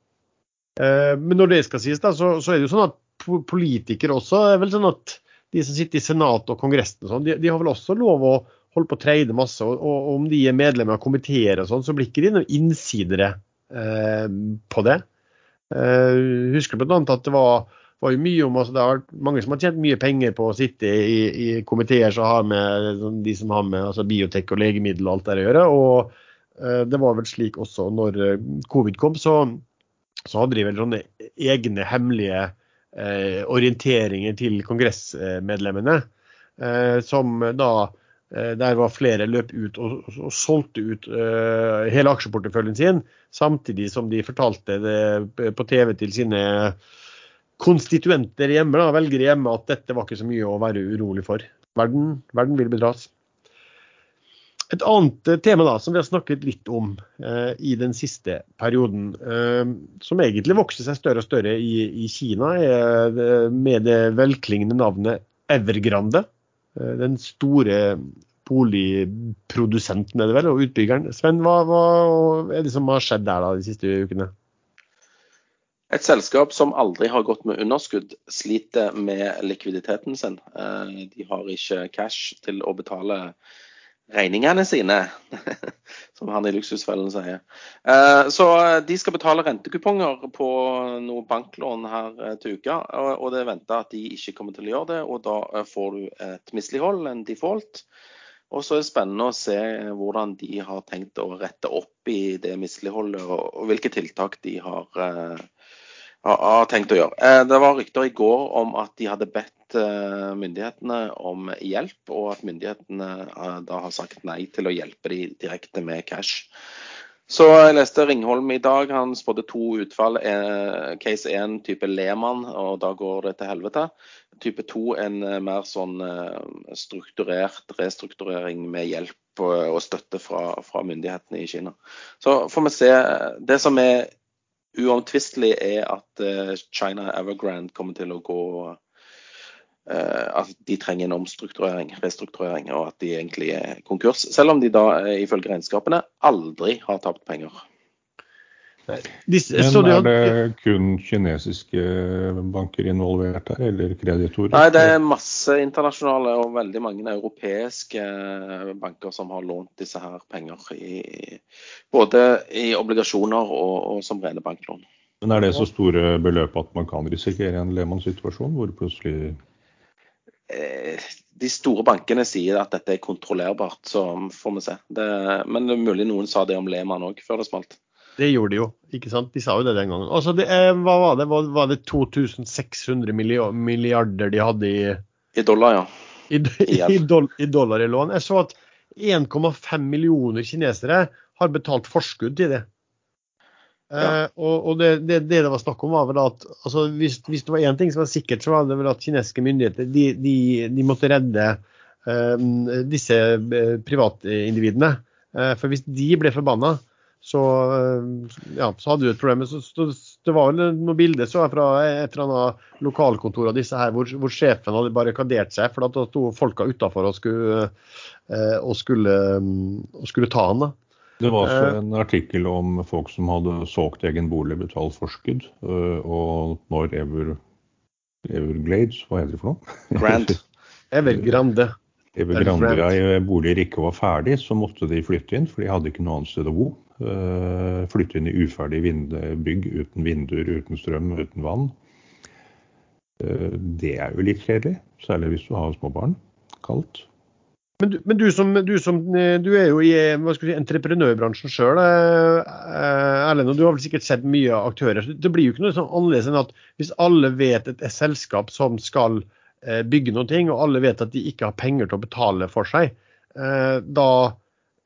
Eh, men når det skal sies, da, så, så, er det jo sånn at politikere også er vel sånn at de som sitter i Senatet og Kongressen og sånn, de, de, har vel også lov å holde på å trade masse. Og, og, om de er medlemmer av komiteer og sånn, så blir ikke de noen innsidere eh, på det. Eh, husker bl.a. at det var, var, mye om altså Det har mange som har tjent mye penger på å sitte i, i komiteer som har med sånn, de som har med altså biotek og legemiddel og alt det å gjøre. Og uh, det var vel slik også når eh, covid kom, så, så hadde de vel sånne egne hemmelige uh, orienteringer til kongressmedlemmene. Som da der var flere løp ut og, og solgte ut uh, hele aksjeporteføljen sin, samtidig som de fortalte det på TV til sine konstituenter hjemme, da, velgere hjemme, at dette var ikke så mye å være urolig for. Verden, verden vil bedras. Et annet tema da, som vi har snakket litt om uh, i den siste perioden, uh, som egentlig vokser seg større og større i, i Kina, med det velklingende navnet Evergrande. Eh, den store boligprodusenten er det vel, og utbyggeren. Sven, hva, hva, er det som har skjedd der da de siste ukene? Et selskap som aldri har gått med underskudd, sliter med likviditeten sin. Eh, de har ikke cash til å betale regningene sine, som han i Luksusfellen sier. Eh, så de skal betale rentekuponger på noe banklån her eh, til uka, og det er venta at de ikke kommer til å gjøre det. Og da eh, får du et mislighold, en default. Og så er det spennende å se hvordan de har tenkt å rette opp i det misligholdet, og hvilke tiltak de har har tenkt å gjøre. Eh, det var rykter i går om at de hadde bedt eh, myndighetene om hjelp, og at myndighetene eh, da har sagt nei til å hjelpe de direkte med cash. Så jeg leste Ringholm i dag. Han spådde to utfall. Case 1 type Lehmann, og da går det til helvete. Type 2 en mer sånn strukturert restrukturering med hjelp og støtte fra, fra myndighetene i Kina. Så får vi se. Det som er uomtvistelig er at eh, China Evergrande kommer til å gå eh, At de trenger en omstrukturering, restrukturering, og at de egentlig er konkurs. Selv om de da eh, ifølge regnskapene aldri har tapt penger. Men er det kun kinesiske banker involvert her, eller kreditorer? Nei, det er masse internasjonale og veldig mange europeiske banker som har lånt disse her penger. I, både i obligasjoner og, og, som rene banklån. Men er det så store beløp at man kan risikere en Lehmann-situasjon, hvor plutselig eh, de store bankene sier at dette er kontrollerbart, så får vi se. Det, men det er mulig noen sa det om Lehmann òg, før det smalt. Det gjorde de jo, ikke sant? De sa jo det den gangen. Altså, det, hva var det? Var det 2600 milliarder de hadde i I dollar, ja. I, i, i, doll, i dollar i lån. Jeg så at 1,5 millioner kinesere har betalt forskudd til det. Eh, og, og det, det, det det var snakk om, var vel at altså, hvis, hvis det var én ting som var sikkert, så var det vel at kinesiske myndigheter de, de, de måtte redde eh, disse eh, privatindividene. Eh, for hvis de ble forbanna, så, eh, ja, så hadde du et problem. Så, så, det var vel noen bilder så jeg fra et eller annet lokalkontor av disse her, hvor, hvor sjefen hadde barrikadert seg, for da sto folka utafor og skulle, eh, og skulle, mm, og skulle ta han. da. Det var Eh. også en artikkel om folk som hadde solgt egen bolig, betalt forskudd, og når Ever, Everglades, hva heter det for noe? Grand. Evergrande. Evergrande boliger ikke var ferdig, så måtte de flytte inn, for de hadde ikke noe annet sted å bo. Eh, Flytte inn i uferdig bygg uten vinduer, uten strøm, uten vann. Eh, Det er jo litt kjedelig, særlig hvis du har små barn. Kaldt. Men, du, men du, som, du, som, eh, du er jo i si, entreprenørbransjen sjøl, Erlend, og du har vel sikkert sett mye aktører. Det blir jo ikke noe sånn annerledes enn at hvis alle vet et, selskap som skal bygge noe, og alle vet at de ikke har penger til å betale for seg, da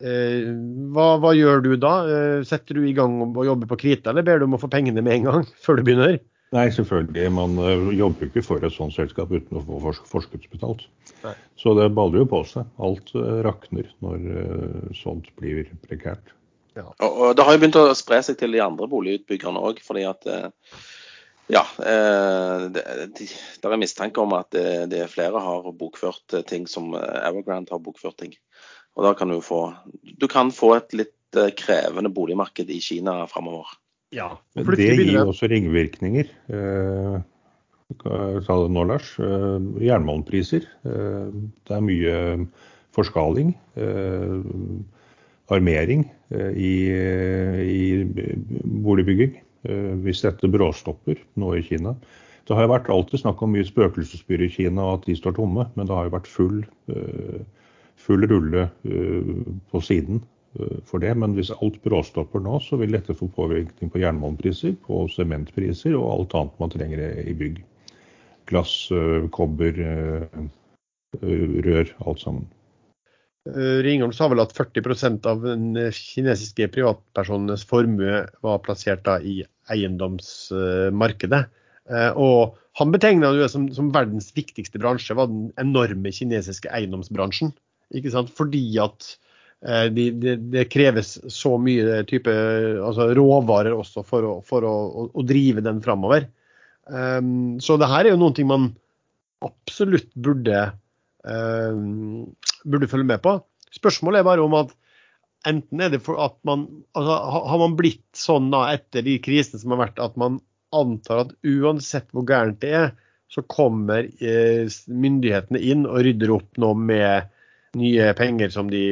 hva, hva gjør du da? Eh, setter du i gang å jobbe på krita, eller ber du om å få pengene med en gang før du begynner? Nei, selvfølgelig. Man øh, jobber jo ikke for et sånt selskap uten å få fors forskuddsbetalt. Nei. Så det baller jo på seg. Alt rakner når sånt blir prekært. Og, og det har jo begynt å spre seg til de andre boligutbyggerne òg, fordi at eh, ja, eh, det, det er mistanke om at det, det er flere har bokført eh, ting som Evergrand Evergrande har bokført ting. Og da kan du få Du kan få et litt eh, krevende boligmarked i Kina framover. Ja. Men det gir det- også ringvirkninger. Eh, sa du nå, Lars? Eh, jernmalmpriser. Eh, det er mye forskaling. Eh, armering i, i boligbygging. Eh, hvis dette bråstopper nå i Kina. Det har jo vært alltid snakk om mye spøkelsesbyer i Kina og at de står tomme, men det har jo vært full, eh, full rulle eh, på siden eh, for det. Men hvis alt bråstopper nå, så vil dette få påvirkning på jernmalmpriser, på sementpriser og alt annet man trenger i bygg. Glass, eh, kobber, rør, alt sammen. Ringholm sa vel at 40 av den kinesiske privatpersonenes formue var plassert i eiendomsmarkedet. Og han betegna det som, som verdens viktigste bransje, var den enorme kinesiske eiendomsbransjen. Ikke sant? Fordi at eh, de, det de kreves så mye type altså råvarer også for å, for å, å, å drive den framover. Um, så det her er jo noen ting man absolutt burde um, burde følge med på. Spørsmålet er bare om at enten er det for at man altså, Har man blitt sånn da etter de krisene som har vært, at man antar at uansett hvor gærent det er, så kommer eh, myndighetene inn og rydder opp nå med nye penger som de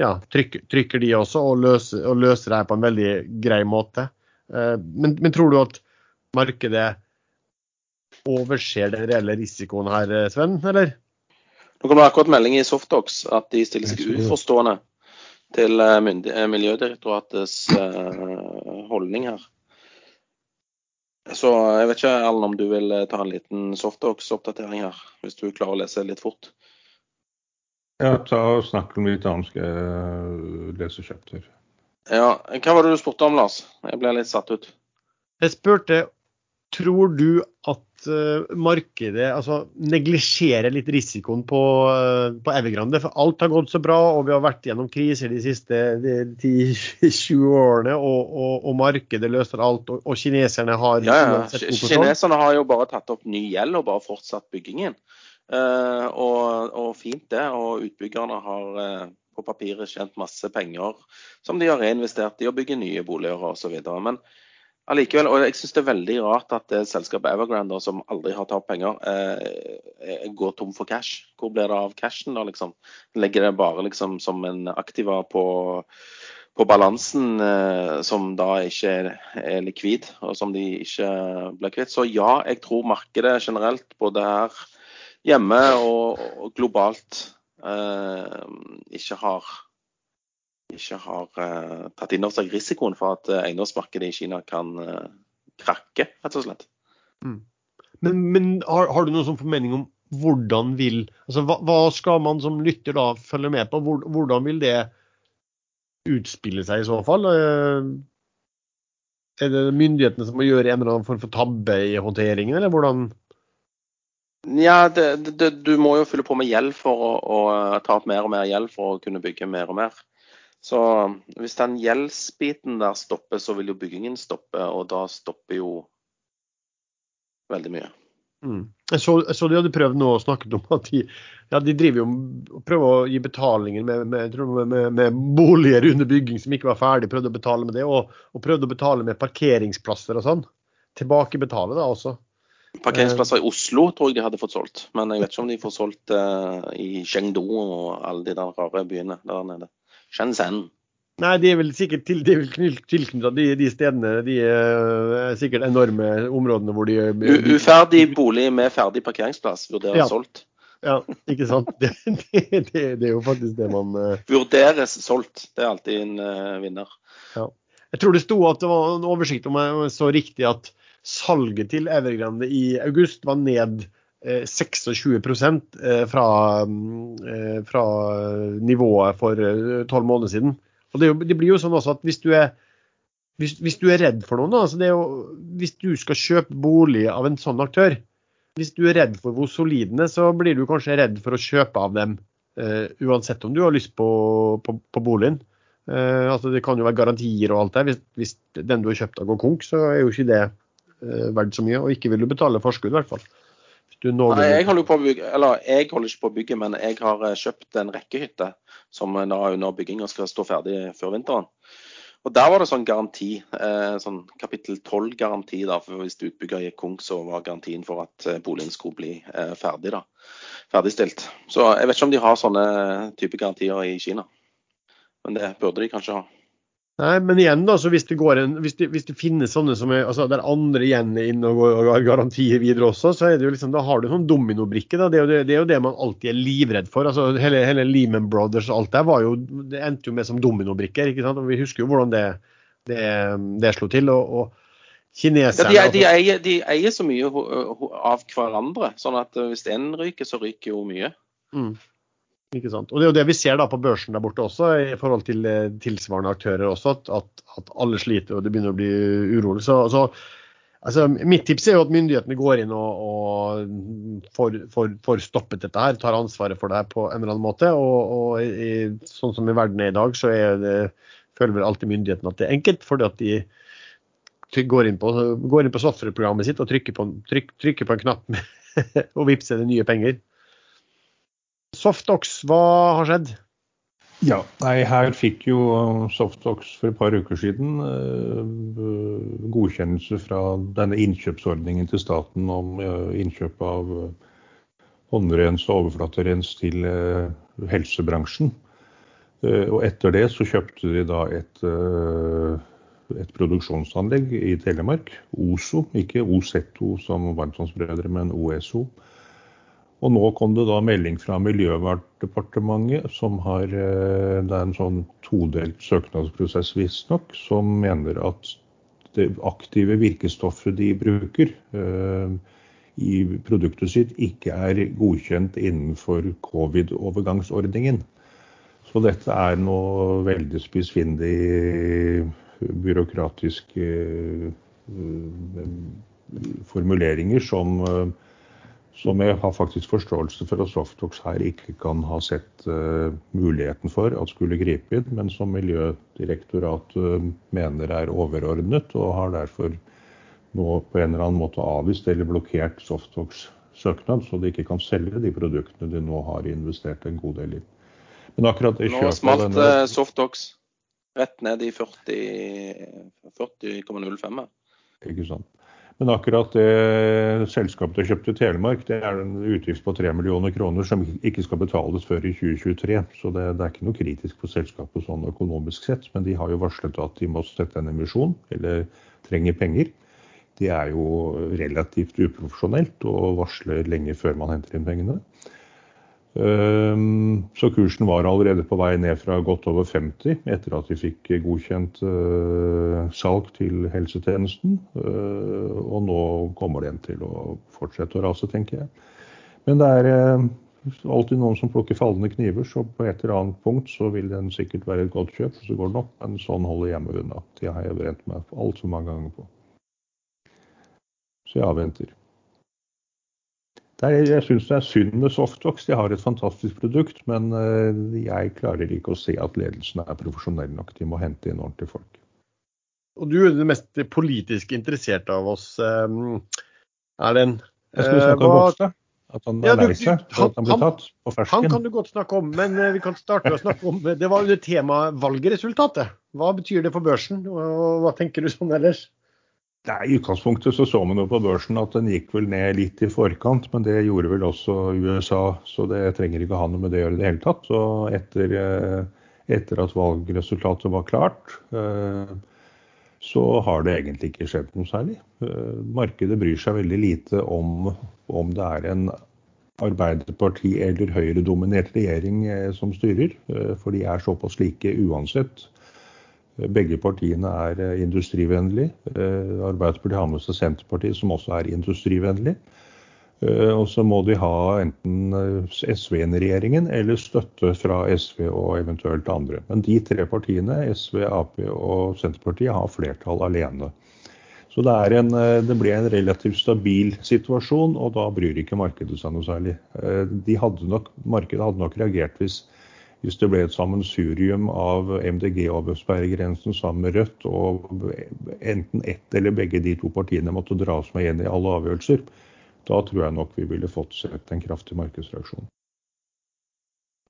ja, trykker, trykker de også, og løser, og løser det her på en veldig grei måte. Eh, men, men tror du at markedet overser den reelle risikoen her, eh, Sven, eller? Nå kom det akkurat melding i Softox at de stiller seg uforstående til eh, Miljødirektoratets eh, holdning her. Så jeg vet ikke, Allen, om du vil ta en liten Softox-oppdatering her, hvis du klarer å lese litt fort. Ja, ta og Snakk om litt annet, skal jeg lese chapter. Ja, Hva var det du spurte om, Lars? Jeg ble litt satt ut. Jeg spurte tror du at eh, markedet altså, neglisjerer litt risikoen på, eh, på Evergrande. For alt har gått så bra, og vi har vært gjennom kriser de siste de 10-20 årene. Og, og, og markedet løser alt, og, og kineserne har Ja, ja. Kineserne har jo bare tatt opp ny gjeld og bare fortsatt byggingen. Eh, og, og fint det. Og utbyggerne har eh, på papiret tjent masse penger som de har reinvestert i å bygge nye boliger osv. Men allikevel, og jeg syns det er veldig rart at det selskapet Evergrande, som aldri har tatt penger, eh, eh, går tom for cash. Hvor blir det av cashen da, liksom? Legger det bare liksom som en aktiva på på balansen som da ikke er likvid, og som de ikke blir kvitt. Så ja, jeg tror markedet generelt, både her hjemme og, og globalt, eh, ikke har ikke har eh, tatt inn over seg risikoen for at eh, eiendomsmarkedet i Kina kan eh, krakke, rett og slett. Men, men har, har du noen sånn formening om hvordan vil altså hva, hva skal man som lytter da følge med på? Hvor, hvordan vil det utspille seg i så fall? Eh, Er det myndighetene som må gjøre en eller annen form for tabbe i håndteringen, eller hvordan? Ja, det, det, du må jo fylle på med gjeld for å, å, ta opp mer og mer gjeld for å kunne bygge mer og mer. Så hvis den gjeldsbiten der stopper, så vil jo byggingen stoppe, og da stopper jo veldig mye. Mm. Jeg, så, jeg, så, de hadde prøvd nå å snakke om at de, ja, de driver jo og prøver å gi betalinger med, med, med, med, boliger under bygging som ikke var ferdig, prøvde å betale med det, og, og prøvde å betale med parkeringsplasser og sånn. Tilbakebetale da også. Parkeringsplasser i Oslo tror jeg de hadde fått solgt, men jeg vet ikke om de får solgt uh, i Chengdu og alle de der rare byene der nede. Shenzhen. Nei, de er vel sikkert til, de tilknytta de, de, stedene. De er sikkert enorme områdene hvor de U Uferdig bolig med ferdig parkeringsplass vurderes ja. solgt. Ja, ikke sant. Det, det, det, er jo faktisk det man. Vurderes solgt. Det er alltid en uh, vinner. Ja. Jeg tror det sto at det var en oversikt om jeg så riktig at salget til Evergrande i august var ned 26 eh, fra, fra nivået for tolv måneder siden. Og det, det, blir jo sånn også at hvis du er, hvis, hvis du er redd for noen, altså jo, hvis du skal kjøpe bolig av en sånn aktør, hvis du er redd for hvor solidene, den så blir du kanskje redd for å kjøpe av dem uh, uansett om du har lyst på, på, på boligen. Uh, altså Det kan jo være garantier og alt det. Hvis, hvis den du har kjøpt av går konk, så er jo ikke det verdt så mye. Og ikke vil du betale forskudd, i hvert fall. Nei, jeg holder, bygge, eller jeg holder ikke på å bygge, men jeg har kjøpt en rekkehytte som er under bygging og skal stå ferdig før vinteren. Og Der var det sånn garanti, eh, sånn kapittel 12-garanti. da, for Hvis utbygger gikk konk, så var garantien for at eh, boligen skulle bli eh, ferdig da, ferdigstilt. Så Jeg vet ikke om de har sånne type garantier i Kina, men det burde de kanskje ha. Nei, men igjen da, så hvis det, går en, hvis det, hvis det finnes sånne som er, altså der andre igjen er inne og, og har garantier videre også, så er det jo liksom, da har du sånn dominobrikke. da, det er, jo det, det er, jo det, man alltid er livredd for. altså Hele, hele Lehman Brothers og alt der var jo, det endte jo med som dominobrikker. ikke sant, og Vi husker jo hvordan det, det, slo til. og, og kineserne... Ja, de, de, eier, de, eier, så mye av hverandre. sånn at eh, hvis én ryker, så ryker jo mye. Mm. Ikke sant? Og Det er jo det vi ser da på børsen der borte også, i forhold til eh, tilsvarende aktører også, at, at, at alle sliter og det begynner å bli urolig. Så, så altså, Mitt tips er jo at myndighetene går inn og, og får, stoppet dette her, tar ansvaret for det her på en eller annen måte. Og, og i, sånn som i verden er i dag, så det, føler vel alltid myndighetene at det er enkelt. fordi at de går inn på, går inn på software-programmet sitt og trykker på, tryk, trykker på en knapp og vippser det nye penger. Softox, hva har skjedd? Ja, nei, Her fikk jo Softox for et par uker siden uh, godkjennelse fra denne innkjøpsordningen til staten om uh, innkjøp av uh, håndrens og overflaterens til helsebransjen. og Etter det så kjøpte de da et, et produksjonsanlegg i Telemark, OSO. Ikke OZ2 som varmtvannsbrødre, men OSO. Og nå kom det da melding fra Miljøverndepartementet, som har eh, Det er en sånn todelt søknadsprosess, visstnok, som mener at det aktive virkestoffet de bruker eh, i produktet sitt, ikke er godkjent innenfor covid-overgangsordningen. Så dette er noe veldig spissfindig byråkratiske eh, formuleringer som som jeg har faktisk forståelse for at Softox her ikke kan ha sett uh, muligheten for at skulle gripe inn, men som Miljødirektoratet uh, mener er overordnet, og har derfor nå på en eller annen måte avvist eller blokkert Softox søknad, så de ikke kan selge de produktene de nå har investert en god del i. Men akkurat det kjøpet Nå smalt denne... Eh, Softox rett ned i 40,05. 40, ikke sant. Men akkurat det selskapet har kjøpt i Telemark, det er en utgift på 3 millioner kroner som ikke skal betales før i 2023. Så det, det er ikke noe kritisk for selskapet sånn økonomisk sett. Men de har jo varslet at de må sette en emisjon, eller trenger penger. Det er jo relativt uprofesjonelt å varsle lenge før man henter inn pengene. Ehm, så kursen var allerede på vei ned fra godt over 50 etter at de fikk godkjent eh, salg til helsetjenesten. Eh, og nå kommer den til å fortsette å rase, tenker jeg. Men det er, eh, alltid noen som plukker fallende kniver, så på et eller annet punkt så vil den sikkert være et godt kjøp, så går den opp. Men sånn holder jeg meg unna. Det har jeg brent meg altfor mange ganger på. Så jeg avventer. Er, jeg syns det er synd med softbox. De har et fantastisk produkt, men eh, jeg klarer ikke å se at ledelsen er profesjonell nok. De må hente inn ordentlige folk. Og du er den mest politisk interesserte av oss, eh, Erlend. Jeg skulle snakke om Hofstad. At han er lei seg for at han blir tatt på fersken. Han kan du godt snakke om, men eh, vi kan starte med å snakke om Det var under temaet valgresultatet. Hva betyr det for børsen, og hva tenker du sånn ellers? Nei, I utgangspunktet så så man jo på børsen at den gikk vel ned litt i forkant, men det gjorde vel også USA, så det trenger ikke ha noe med det å gjøre i det hele tatt. Så etter, eh, etter at valgresultatet var klart, eh, så har det egentlig ikke skjedd noe særlig. Eh, markedet bryr seg veldig lite om om det er en Arbeiderparti- eller Høyre-dominert regjering som styrer, for de er såpass like uansett. Begge partiene er industrivennlige. Arbeiderpartiet har med seg Senterpartiet, som også er industrivennlig. Eh, og så må de ha enten eh, SV inn i regjeringen eller støtte fra SV og eventuelt andre. Men de tre partiene, SV, Ap og Senterpartiet, har flertall alene. Så det, en, eh, det, ble en relativt stabil situasjon, og da bryr ikke markedet seg noe særlig. De hadde nok, markedet hadde nok reagert hvis, hvis det ble et sammensurium av MDG og sperregrensen sammen med Rødt, og enten ett eller begge de to partiene måtte dras med igjen i alle avgjørelser. Da tror jeg nok vi ville fått sett en kraftig markedsreaksjon.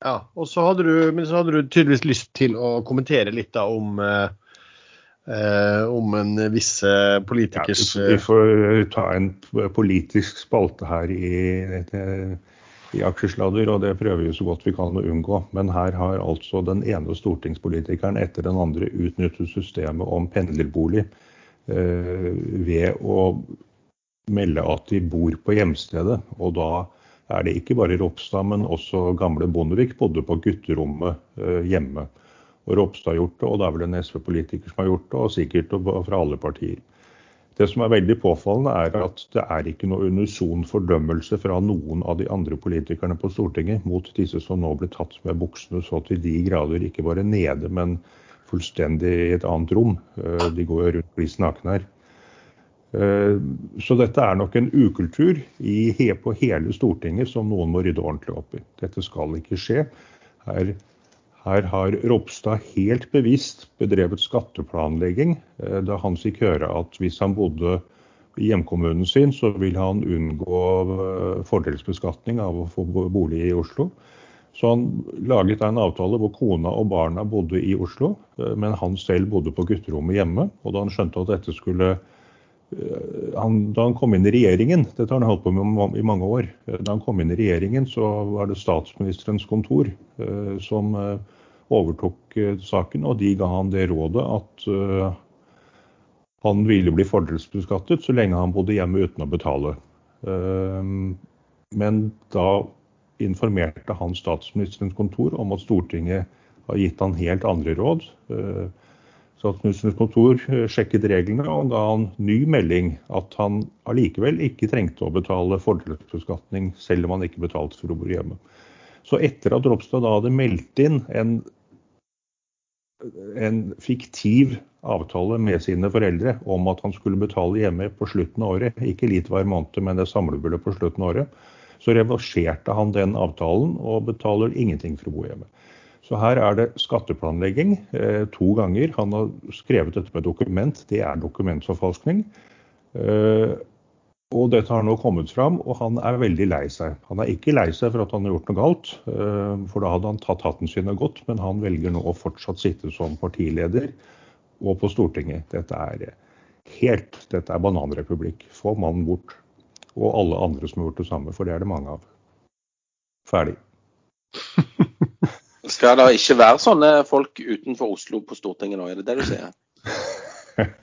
Ja, og så hadde du, Men så hadde du tydeligvis lyst til å kommentere litt da om, eh, om en viss politikers ja, Vi får ta en politisk spalte her i, i aksjesladder, og det prøver vi så godt vi kan å unngå. Men her har altså den ene stortingspolitikeren etter den andre utnyttet systemet om pendlerbolig eh, ved å melde at de bor på hjemstedet. Og da er det ikke bare Ropstad, men også gamle Bondevik bodde på gutterommet eh, hjemme. Og Ropstad har gjort det, og det er vel en SV-politiker som har gjort det, og sikkert fra alle partier. Det som er veldig påfallende, er at det er ikke noe unison fordømmelse fra noen av de andre politikerne på Stortinget mot disse som nå ble tatt med buksene så til de grader ikke bare nede, men fullstendig i et annet rom. Eh, de går jo rundt kliss nakne her. Eh, så dette er nok en ukultur i, på hele Stortinget som noen må rydde ordentlig opp i. Dette skal ikke skje. Her, her har Ropstad helt bevisst bedrevet skatteplanlegging eh, da han fikk høre at hvis han bodde i hjemkommunen sin, så ville han unngå eh, fordelsbeskatning av å få bolig i Oslo. Så han laget en avtale hvor kona og barna bodde i Oslo, men han selv bodde på gutterommet hjemme. Og da han skjønte at dette skulle Eh, han, da han kom inn i regjeringen, dette har han holdt på med i mange år, eh, da han kom inn i regjeringen så var det statsministerens kontor eh, som eh, overtok eh, saken, og de ga han det rådet at eh, han ville bli fordelsbeskattet så lenge han bodde hjemme uten å betale. men da informerte han statsministerens kontor om at Stortinget har gitt han helt andre råd. Statsministerens kontor eh, sjekket reglene og ga han ny melding at han allikevel ikke trengte å betale fordelsbeskatning selv om han ikke betalte for å bo hjemme. Så etter at Ropstad da hadde meldt inn en, en fiktiv avtale med sine foreldre om at han skulle betale hjemme på slutten av året, ikke litt hver måned, men det samlebeløpet på slutten av året, så reverserte han den avtalen og betaler ingenting for å bo hjemme. Så her er det skatteplanlegging eh, to ganger. Han har skrevet dette med dokument. Det er dokumentforfalskning. Eh, og dette har nå kommet fram, og han er veldig lei seg. Han er ikke lei seg for at han har gjort noe galt, eh, for da hadde han tatt hatten sin og gått, men han velger nå å fortsatt sitte som partileder og på Stortinget. Dette er helt Dette er bananrepublikk. Få mannen bort. Og alle andre som har gjort det samme, for det er det mange av. Ferdig. Skal det ikke være sånne folk utenfor Oslo på Stortinget nå, er det det du sier?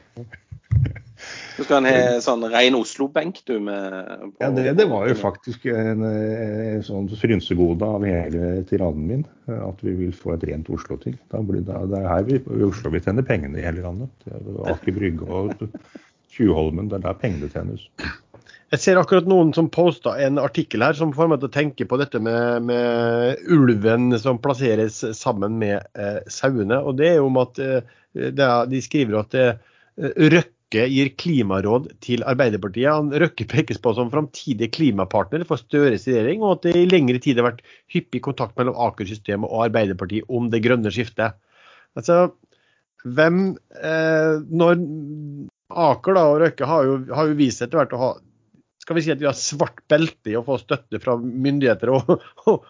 Du skal ha sånn ren Oslo-benk, du? med Ja, det, det, var jo faktisk en, en sånn frynsegode av hele tiraden min. At vi vil få et rent Oslo-ting. Det er her vi, i Oslo vi tjener pengene i hele landet. Aker Brygge og Tjuvholmen, det er der pengene tjenes. Jeg ser akkurat noen som posta en artikkel her som får meg til å tenke på dette med, med ulven som plasseres sammen med eh, sauene. og Det er jo om at eh, er, de skriver at eh, Røkke gir klimaråd til Arbeiderpartiet. Røkke pekes på som framtidig klimapartner for Støres regjering, og at det i lengre tid har vært hyppig kontakt mellom Aker-systemet og Arbeiderpartiet om det grønne skiftet. Altså, hvem eh, Når Aker da, og Røkke har jo, har jo vist etter hvert å ha skal vi si at vi har svart belte i å få støtte fra myndigheter. Og,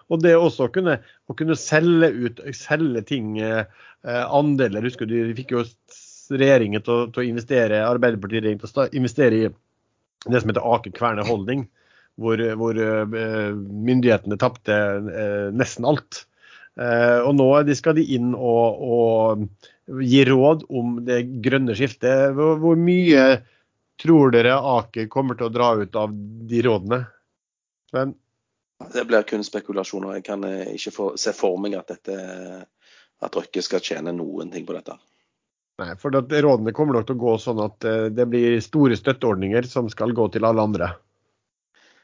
og, det også kunne, å kunne selge ut selge ting, eh, andeler. Husker du, de fikk jo regjeringen til, til å investere Arbeiderpartiet til å investere i det som heter Aker Kværner Holding, hvor, hvor eh, myndighetene tapte eh, nesten alt. Eh, og nå skal de inn og, og gi råd om det grønne skiftet. Hvor, hvor mye tror dere Aker kommer til å dra ut av de rådene? Sven? Det blir kun spekulasjoner. Jeg kan eh, ikke få, se for meg at, dette, at Røkke skal tjene noen ting på dette. Nei, for rådene kommer nok til å gå sånn at eh, det blir store støtteordninger som skal gå til alle andre.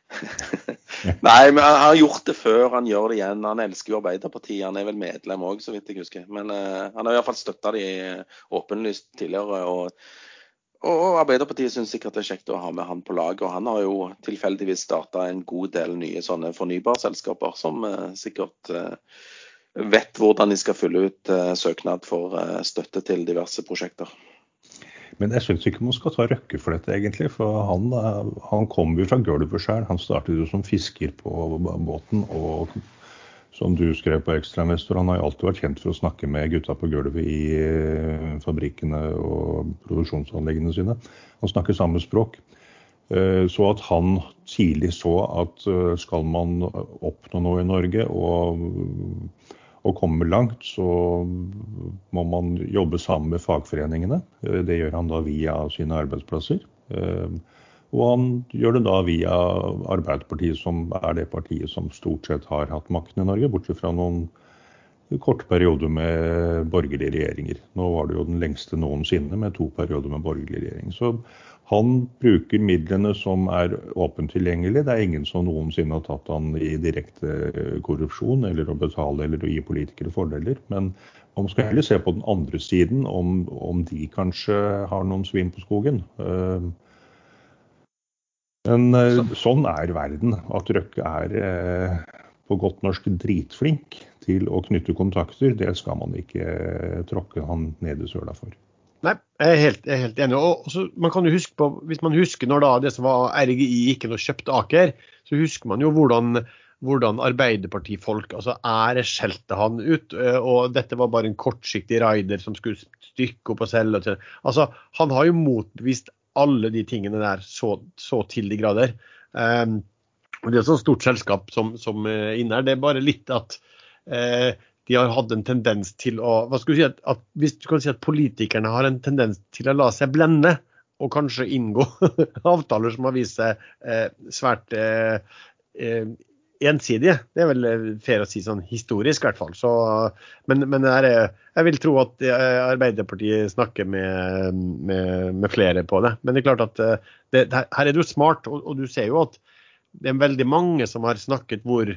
Nei, men han har gjort det før, han gjør det igjen. Han elsker jo Arbeiderpartiet. Han er vel medlem òg, så vidt jeg husker. Men uh, han har iallfall støtta de åpenlyst tidligere. og og Arbeiderpartiet syns sikkert det er kjekt å ha med han på laget. Og han har jo tilfeldigvis starta en god del nye sånne fornybarselskaper som eh, sikkert eh, vet hvordan de skal fylle ut eh, søknad for eh, støtte til diverse prosjekter. Men jeg syns ikke man skal ta Røkke for dette, egentlig. For han, eh, han kom jo fra gulvet sjøl. Han startet jo som fisker på båten og som du skrev på Ekstrainvestor, han har jo alltid vært kjent for å snakke med gutta på gulvet i eh, fabrikkene og produksjonsanleggene sine. Han snakker samme språk. Eh, så at han tidlig så at eh, skal man oppnå noe i Norge og, og komme langt, så må man jobbe sammen med fagforeningene. Det gjør han da via sine arbeidsplasser. Og han gjør det da via Arbeiderpartiet, som er det partiet som stort sett har hatt makten i Norge, bortsett fra noen korte perioder med borgerlige regjeringer. Nå var det jo den lengste noensinne med to perioder med borgerlig regjering. Så han bruker midlene som er åpent tilgjengelig. Det er ingen som noensinne har tatt han i direkte korrupsjon eller å betale eller å gi politikere fordeler. Men man skal heller se på den andre siden, om, om de kanskje har noen svin på skogen. Uh, men eh, sånn er verden. At Røkke er eh, på godt norsk dritflink til å knytte kontakter, det skal man ikke eh, tråkke han ned i søla for. Nei, jeg er helt, jeg er helt enig. Og også, man kan jo huske på, Hvis man husker når da det som var RGI ikke noe kjøpte Aker, så husker man jo hvordan, hvordan Arbeiderpartifolk altså ære skjelte han ut. Og dette var bare en kortsiktig raider som skulle stykke opp og selge. Altså, Han har jo motbevist alle de tingene der så, så til de grader. Um, Det er et stort selskap som, som er inne her. Det er bare litt at eh, de har hatt en tendens til å hva skal si, at, at, Hvis du kan si at politikerne har en tendens til å la seg blende og kanskje inngå avtaler som har vist seg eh, svært eh, eh ensidige. Det er vel eh, fair å si sånn historisk, i hvert fall. Så, men, men er, jeg vil tro at eh, Arbeiderpartiet snakker med, med, med, flere på det. Men det er klart at eh, det, her er det jo smart, og, og, du ser jo at det er veldig mange som har snakket hvor,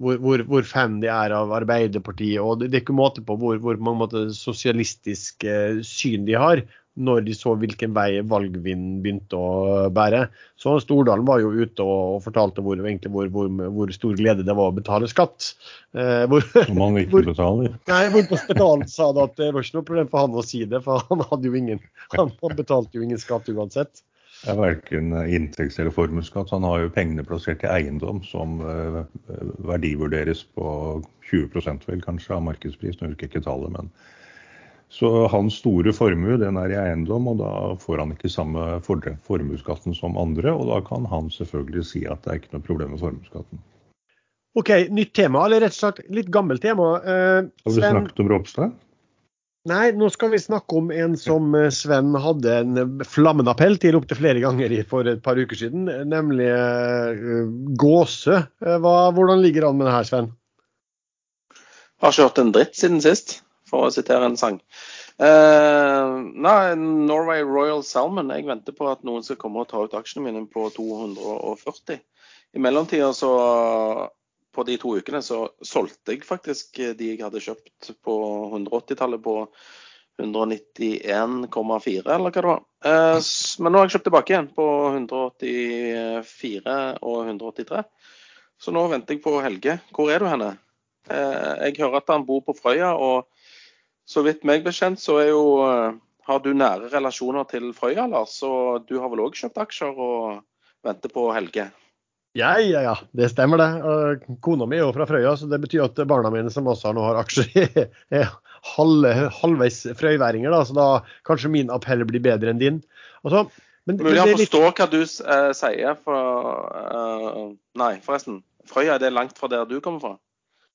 hvor, hvor, hvor fan de er av Arbeiderpartiet. og Det, det er ikke måte på hvor, mange sosialistisk syn de har når de så hvilken vei valgvinden begynte å bære. Så Stordalen var jo ute og, fortalte hvor, hvor, hvor, hvor, stor glede det var å betale skatt. Eh, hvor, Som han ikke betaler? Nei, hvor Spetalen sa det at det var ikke noe problem for han å si det, for han, hadde jo ingen, han, betalte jo ingen skatt uansett. Det er verken inntekts- eller formuesskatt. Han har jo pengene plassert i eiendom som uh, verdivurderes på 20% vel kanskje av markedspris. Nå husker jeg ikke tallet, men så hans store formue den er i eiendom, og da får han ikke samme formuesskatten som andre. Og da kan han selvfølgelig si at det er ikke noe problem med formuesskatten. OK, nytt tema, eller rett og slett litt gammelt tema. Eh, Har vi Sven... snakket om Ropstad? Nei, nå skal vi snakke om en som eh, Sven hadde en flammende appell til opptil flere ganger for et par uker siden, nemlig uh, Gåse. Uh, hvordan ligger det an med det her, Sven? Har ikke hørt en dritt siden sist for å sitere en sang. Uh, nei, Norway Royal Salmon. Jeg venter på at noen skal komme og ta ut aksjene mine på 240. I mellomtida så På de to ukene så solgte jeg faktisk de jeg hadde kjøpt på 180-tallet på 191,4, eller hva det var. Uh, men nå har jeg kjøpt tilbake igjen på 184 og 183. Så nå venter jeg på Helge. Hvor er du henne? Uh, jeg hører at han bor på Frøya. og så vidt meg bekjent, så er jo eh, har du nære relasjoner til Frøya, Lars. Så du har vel òg kjøpt aksjer og venter på Helge? Ja, ja, ja. Det stemmer det. Kona mi er jo fra Frøya, så det betyr at barna mine som også nå har aksjer, er halve, halvveis frøyværinger. Da, så da kanskje min appell blir bedre enn din. Altså, men, Mulig han forstår litt... hva du uh, sier. For, uh, nei, forresten. Frøya, er det langt fra der du kommer fra?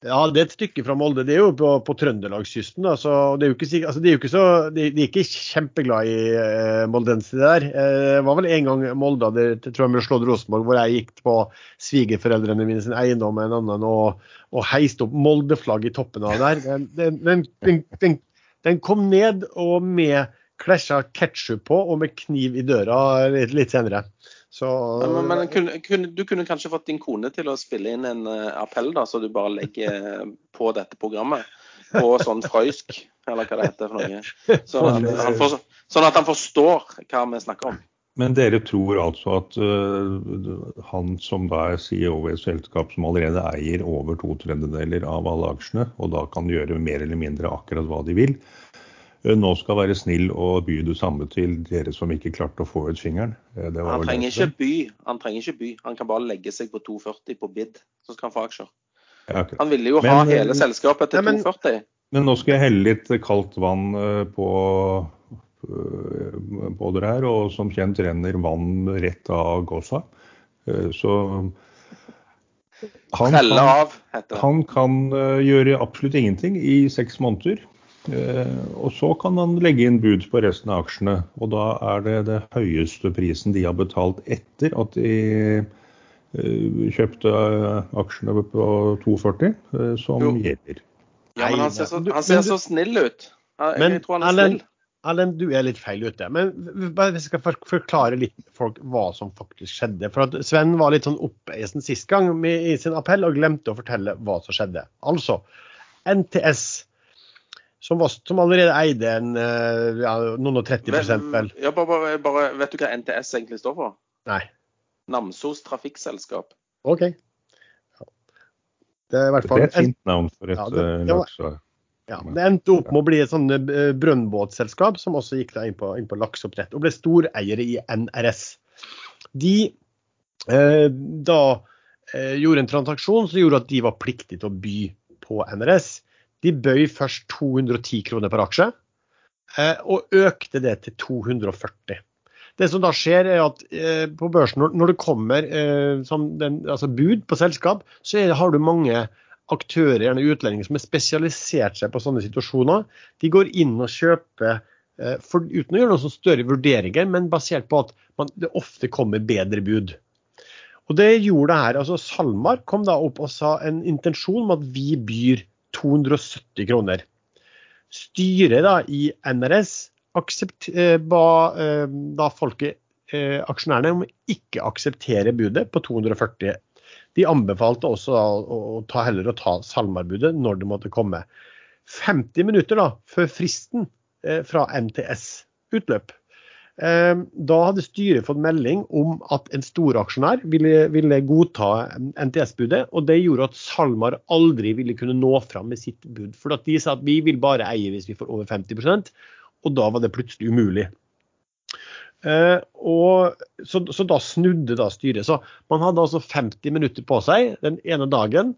Ja, det er et stykke fra Molde. Det er jo på, på Trøndelagskysten. Altså, det er jo ikke, altså, de, er jo ikke så, de, de, er ikke kjempeglade i eh, moldensere der. Eh, det var vel en gang Molde det tror jeg ble slått Rosenborg, hvor jeg gikk på svigerforeldrene mine sin eiendom med en annen og, og heiste opp Molde-flagget i toppen av der. Den, den, den, den, kom ned og med klesja ketsjup på og med kniv i døra litt, litt senere. Så, men, men kunne, kunne, du kunne kanskje fått din kone til å spille inn en uh, appell, da, så du bare legger på dette programmet på sånn frøysk, eller hva det heter for noe. Sånn at, han, for, sånn at han forstår hva vi snakker om. Men dere tror altså at uh, han som da er CEO i et selskap som allerede eier over to tredjedeler av alle aksjene, og da kan gjøre mer eller mindre akkurat hva de vil, Eh, nå skal være snill og by det samme til dere som ikke klarte å få ut fingeren. Eh, han trenger ikke by. Han trenger ikke by. Han kan bare legge seg på 240 på bid, så skal han få aksjer. Ja, okay. Han ville jo men, ha eh, hele selskapet til ja, men, 240. Men nå skal jeg helle litt kaldt vann på, på dere her, og som kjent renner vann rett av gåsa. Så han kan, han kan gjøre absolutt ingenting i seks måneder. Eh, og så kan man legge inn bud på resten av aksjene. Og da er det det høyeste prisen de har betalt etter at de eh, kjøpte aksjene på 2,40 eh, som jo. gjelder. Ja, men han ser så, han ser så snill ut. Jeg men, tror han er snill. Erlend, du er litt feil ute. Men vi skal forklare litt folk hva som faktisk skjedde. For at Sven var litt sånn oppeisen sist gang med, i sin appell og glemte å fortelle hva som skjedde. Altså, NTS som, var, som, allerede eide en, eh, ja, noen og 30 vel? Ja, bare, bare, vet du hva NTS egentlig står for? Nei. Namsos Trafikkselskap. OK. Ja. Det er i hvert fall Det er et fint navn for et ja, det, det, var, eh, ja, det endte opp med å bli et sånn eh, brønnbåtselskap som også gikk inn på, inn på lakseoppdrett, og ble storeiere i NRS. De eh, da eh, gjorde en transaksjon som gjorde at de var pliktige til å by på NRS. De bøy først 210 kroner per aksje, eh, og økte det til 240. Det som da skjer, er at eh, på børsen, når det kommer som den, altså bud på selskap, så har du mange aktører, gjerne utlendinger, som har spesialisert seg på sånne situasjoner. De går inn og kjøper for, uten å gjøre noen større vurderinger, men basert på at man, det ofte kommer bedre bud. Og det gjorde det her. altså SalMar kom da opp og sa en intensjon om at vi byr 270 kroner. Styret da, i NRS aksept, eh, ba eh, da folket, eh, aksjonærene, om ikke akseptere budet på 240. De anbefalte også da, å, ta, heller å ta SalMar-budet når det måtte komme. 50 minutter da, før fristen fra NTS utløp, da hadde styret fått melding om at en storaksjonær ville, ville godta NTS-budet. og Det gjorde at SalMar aldri ville kunne nå fram med sitt bud. For de sa at vi vil bare eie hvis vi får over 50% og da var det plutselig umulig. Uh, og, så, så, da snudde da styret. Så man hadde altså 50 minutter på seg den ene dagen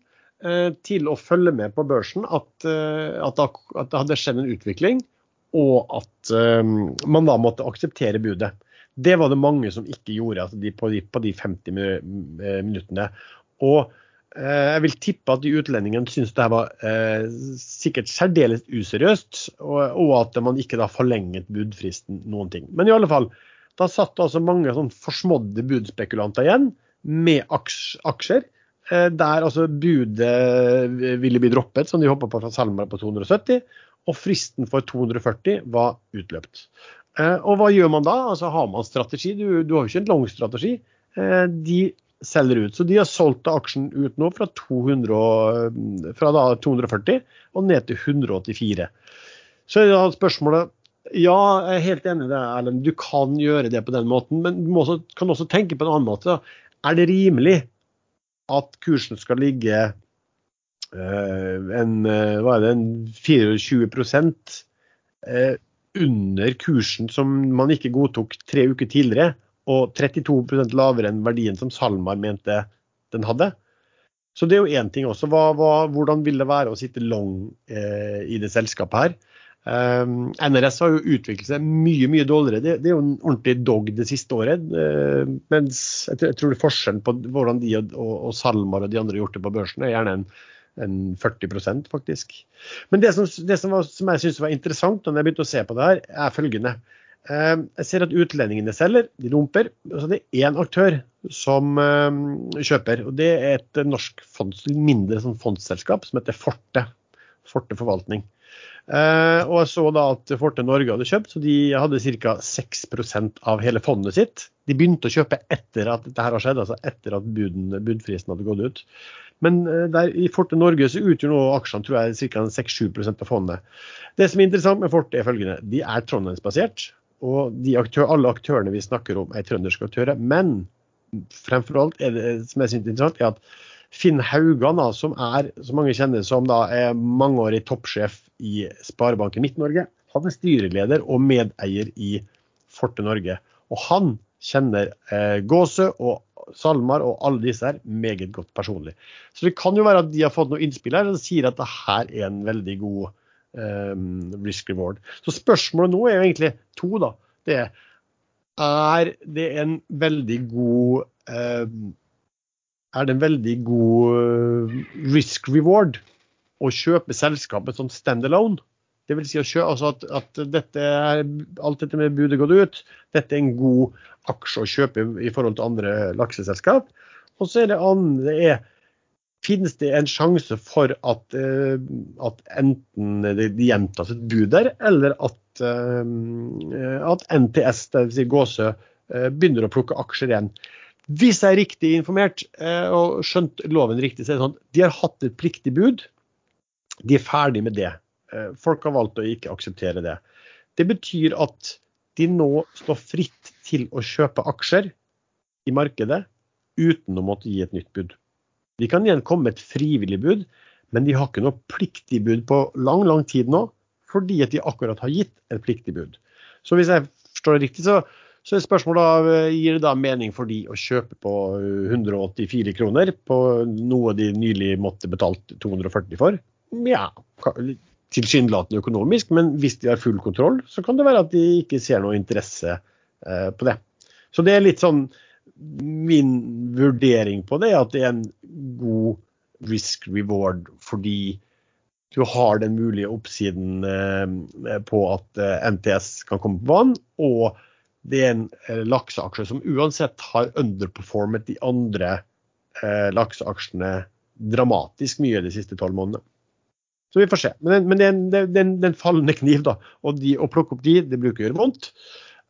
uh, til å følge med på børsen at, at, at det hadde skjedd en utvikling og at um, man da måtte akseptere budet. Det var det mange som ikke gjorde altså de, på, de, på, de, 50 eh, minuttene. Og eh, jeg vil tippe at de utlendingene syntes det var eh, sikkert særdeles useriøst, og, og, at man ikke da forlenget budfristen noen ting. Men i alle fall, da satt altså mange sånn forsmådde budspekulanter igjen med aks, aksjer. Eh, der altså budet ville bli droppet, som de hoppa på fra Salmar på 270, og fristen for 240 var utløpt. Eh, og hva gjør man da? Altså Har man strategi? Du, du har jo ikke en lang strategi. Eh, de selger ut. Så de har solgt aksjen ut nå fra, 200, fra da 240 og ned til 184. Så er da spørsmålet ja, jeg er helt enig i det, Erlend. Du kan gjøre det på den måten. Men du også, kan også tenke på en annen måte. Er det rimelig at kursen skal ligge en, øh, hva er det, en 24 øh, under kursen som man ikke godtok tre uker tidligere, og 32% lavere enn verdien som SalMar mente den hadde? Så det er jo én ting også. Hva, hva, hvordan vil det være å sitte long eh, i det selskapet her? Um, NRS har jo utviklet seg mye mye dårligere. Det, det er jo en ordentlig dog det siste året. Uh, mens jeg tror, jeg tror forskjellen på hvordan de og, og, Salmar og de andre har gjort det på børsen, er gjerne en, en 40% faktisk. Men det som, det som, var, som jeg syns var interessant da jeg begynte å se på det her, er følgende. Uh, jeg ser at utlendingene selger, de dumper. Og så er det én aktør som uh, kjøper. og Det er et norsk fonds, mindre sånn fondsselskap som heter Forte. Forte forvaltning. Uh, og jeg så da at Forte Norge hadde kjøpt, så de hadde ca. 6% av hele fondet sitt. De begynte å kjøpe etter at dette har skjedd, altså etter at buden, budfristen hadde gått ut. Men uh, der, i Forte Norge så utgjør nå aksjene tror jeg, ca. 6-7% av fondet. Det som er interessant med Forte, er følgende. De er trondheimsbasert. Og aktør, alle aktørene vi snakker om, er trønderske aktører. Men fremfor alt er det som jeg synes er interessant, er at Finn Haugan, da, som er, som mange kjenner som da, er mangeårig toppsjef i Sparebanken Midt-Norge, han er styreleder og medeier i Forte Norge. Og han kjenner eh, Gåsø og Salmar og alle disse her meget godt personlig. Så det kan jo være at de har fått noe innspill her og sier at det her er en veldig god eh, risk reward. Så spørsmålet nå er jo egentlig to, da. Det er er det en veldig god eh, er det en veldig god eh, risk reward å kjøpe selskapet som standalone. Det vil si altså at, at dette er, alt dette med budet gått ut, dette er en god aksje å kjøpe i forhold til andre lakseselskap. Og så er det andre er, Finnes det en sjanse for at, uh, at enten det gjentas et bud der, eller at, uh, at NTS, dvs. Si Gåsø, begynner å plukke aksjer igjen? Hvis jeg er riktig informert eh, og skjønt loven riktig, så er det sånn de har hatt et pliktig bud. De er ferdig med det. Eh, folk har valgt å ikke akseptere det. Det betyr at de nå står fritt til å kjøpe aksjer i markedet uten å måtte gi et nytt bud. De kan igjen komme med et frivillig bud, men de har ikke noe pliktig bud på lang, lang tid nå, fordi at de akkurat har gitt et pliktig bud. Så hvis jeg forstår det riktig, så så er spørsmålet eh, gir det da mening for de å kjøpe på 184 kroner på noe de nylig måtte betalt 240 for? Ja, tilsynelatende økonomisk, men hvis de har full kontroll, så kan det være at de ikke ser noe interesse eh, på det. Så det er litt sånn min vurdering på det, at det er en god risk reward fordi du har den mulige oppsiden eh, på at NTS kan komme på banen. og det er en eh, lakseaksje som uansett har underperformet de andre eh, lakseaksjene dramatisk mye de siste tolv månedene. Så vi får se. Men, men det, er en, det, er en, det, er en, fallende kniv, da. Og de, å plukke opp de, det bruker å gjøre vondt.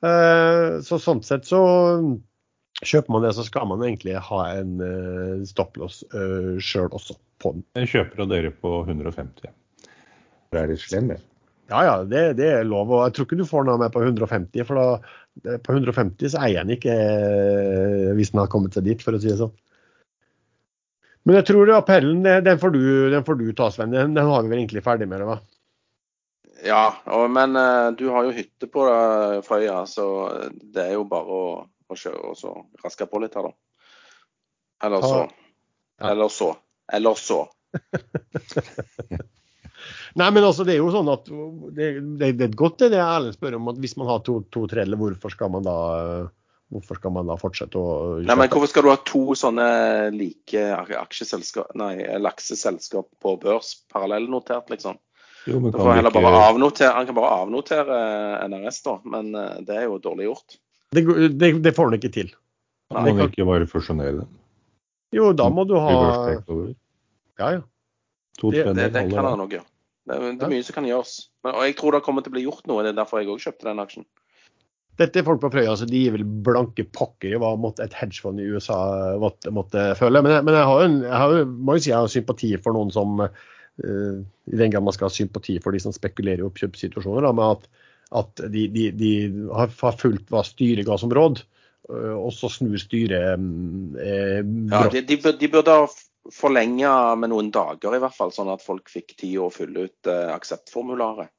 Eh, så sånn sett så kjøper man det, så skal man egentlig ha en uh, stopplås uh, sjøl også på den. Den kjøper av dere på 150. Det er litt slem, det. Ja, ja, det, det, er lov. Og jeg tror ikke du får noe med på 150, for da, på 150 så eier han ikke eh, hvis han har kommet seg dit, for å si det sånn. Men jeg tror appellen, den får du, den får du ta, Sven. Den, den, har vi vel egentlig ferdig med? det, hva? Ja, og, men uh, du har jo hytte på Frøya, så det er jo bare å, å kjøre og så raske på litt her, da. Eller så. Eller så. Eller så. Nei, men altså, det er jo sånn at det, det, det er godt det, det Erlend spør om, at hvis man har to, to tredeler, hvorfor skal man da Hvorfor skal man da fortsette å kjøpe? Nei, men Hvorfor skal du ha to sånne like aksjeselskap, nei, lakseselskap på børs parallellnotert, liksom? Jo, men kan heller ikke... bare avnotere, han kan bare avnotere eh, NRS, da, men eh, det er jo dårlig gjort. Det, det, det får han ikke til. Kan man ikke bare fusjonere dem? Jo, da må du ha Ja, ja. det, det, det kan han nok gjøre. Det, er- det er mye som kan gjøres. Men, og jeg tror det kommer til å bli gjort noe. Det er derfor jeg òg kjøpte den aksjen. Dette er folk på Frøya, så de gir vel blanke pokker i hva et hedgefond i USA måtte, måtte føle. Men, men jeg har en, jeg har, må jo si jeg har sympati for noen som uh, I den grad man skal ha sympati for de som spekulerer i oppkjøpssituasjoner, da, med at, at de, de, de har, har fulgt hva styret ga som råd, eh, og så snur styret eh, Ja, brått. de, de, de burde ha forlenga med noen dager, i hvert fall, sånn at folk fikk tid å fylle ut eh, akseptformularet.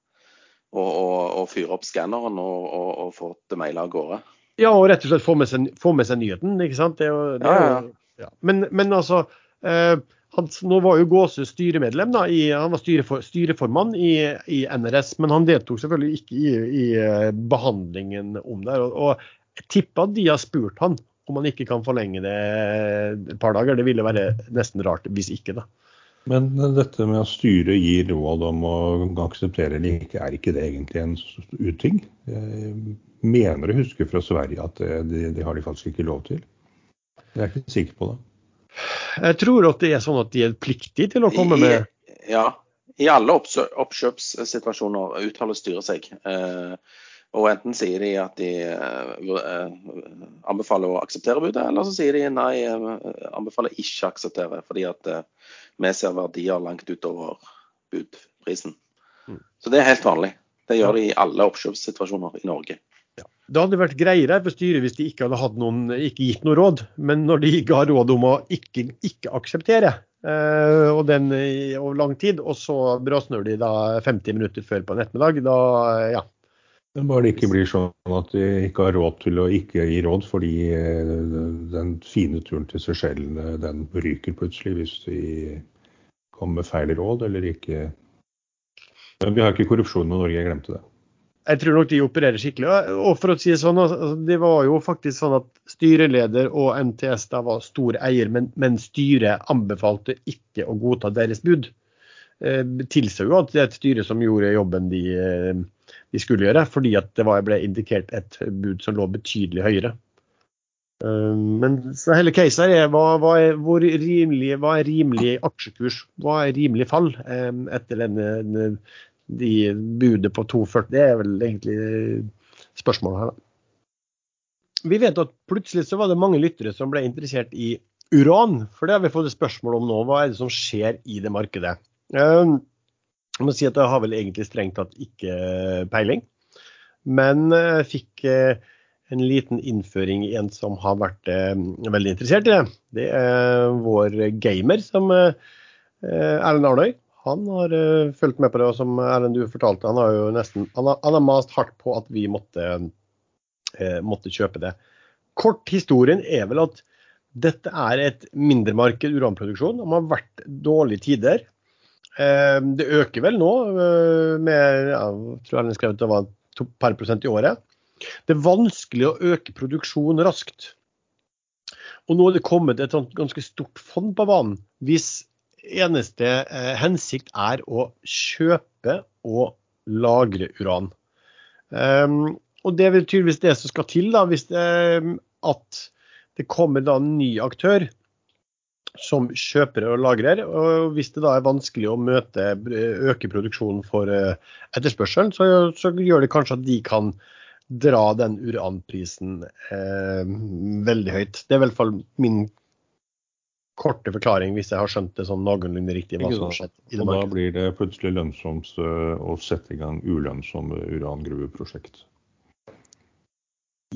Og, og, og fyre opp skanneren og, og, og få det maila av gårde. Ja, og rett og slett få med seg, få med seg nyheten, ikke sant. Det er jo, det er Ja, jo, ja. Men, men altså eh, han, Nå var jo Gåse styremedlem, da, i, han var styrefor, styreformann i, i NRS, men han deltok selvfølgelig ikke i, i eh, behandlingen om det. Og, og jeg tipper at de har spurt han om man ikke kan forlenge det et par dager. Det ville være nesten rart hvis ikke, da. Men dette med at styret gir råd om å akseptere eller ikke, er ikke det egentlig en uting? Jeg mener å huske fra Sverige at det, det, det har de faktisk ikke lov til. Jeg er ikke sikker på det. Jeg tror at det er sånn at de er pliktige til å komme med I, ja, I alle oppkjøpssituasjoner uttaler styret seg. Eh, og enten sier de at de eh, anbefaler å akseptere budet, eller så sier de nei, eh, anbefaler ikke å akseptere, fordi at eh, vi ser verdier langt utover budprisen. Mm. Så det er helt vanlig. Det gjør de i alle oppkjøpssituasjoner i Norge. Det hadde vært greiere for styret hvis de ikke hadde noen, ikke gitt noe råd. Men når de ga råd om å ikke, ikke akseptere, Uh, og den over lang tid, og så bråsnur de da 50 minutter før på en ettermiddag, da ja. Men bare det ikke blir sånn at de ikke har råd til å ikke gi råd, fordi eh, den fine turen til Seychellene den ryker plutselig hvis de kommer med feil råd eller ikke Men vi har ikke korrupsjon i Norge, jeg glemte det. Jeg tror nok de opererer skikkelig. Og for å si det sånn, altså, det var jo faktisk sånn at styreleder og NTS da var stor eier, men, men styret anbefalte ikke å godta deres bud. Eh, tilsa jo at det er et styre som gjorde jobben de, eh, de skulle gjøre, fordi at det var, ble indikert et bud som lå betydelig høyere. Eh, Men hele casen her er hva, hva, er, rimelig, hva er rimelig aksjekurs? Hva er rimelig fall eh, etter denne, de budet på 2,40? Det er vel egentlig spørsmålet her, da. Vi vet at plutselig så var det mange lyttere som ble interessert i uran. For det har vi fått et spørsmål om nå. Hva er det som skjer i det markedet? Eh, Jeg må si at jeg har vel egentlig strengt tatt ikke peiling. Men jeg fikk eh, en liten innføring i en som har vært eh, veldig interessert i det. Det er vår gamer, som eh, Erlend Arnøy. Han har fulgt med på det, og som Erlend du fortalte, han har jo nesten han har, han har mast hardt på at vi måtte, måtte kjøpe det. Kort historien er vel at dette er et mindre marked uranproduksjon. Det har vært dårlige tider. Uh, det øker vel nå med ja, jeg tror skrev det var et par prosent i året. Det er vanskelig å øke produksjonen raskt. Og nå er det kommet et ganske stort fond på banen. Hvis eneste eh, hensikt er å kjøpe og lagre uran. Um, og det er tydeligvis det som skal til, da, hvis det, at det kommer da en ny aktør som kjøper og lagrer. Og hvis det da er vanskelig å møte, øke produksjonen for uh, etterspørselen, så, så, gjør det kanskje at de kan dra den uranprisen eh, veldig høyt. Det er i hvert fall min korte forklaring, hvis jeg har skjønt det sånn noenlunde riktig. hva som har skjedd i det Og da blir det plutselig lønnsomt øh, å sette i gang ulønnsomme urangruveprosjekt.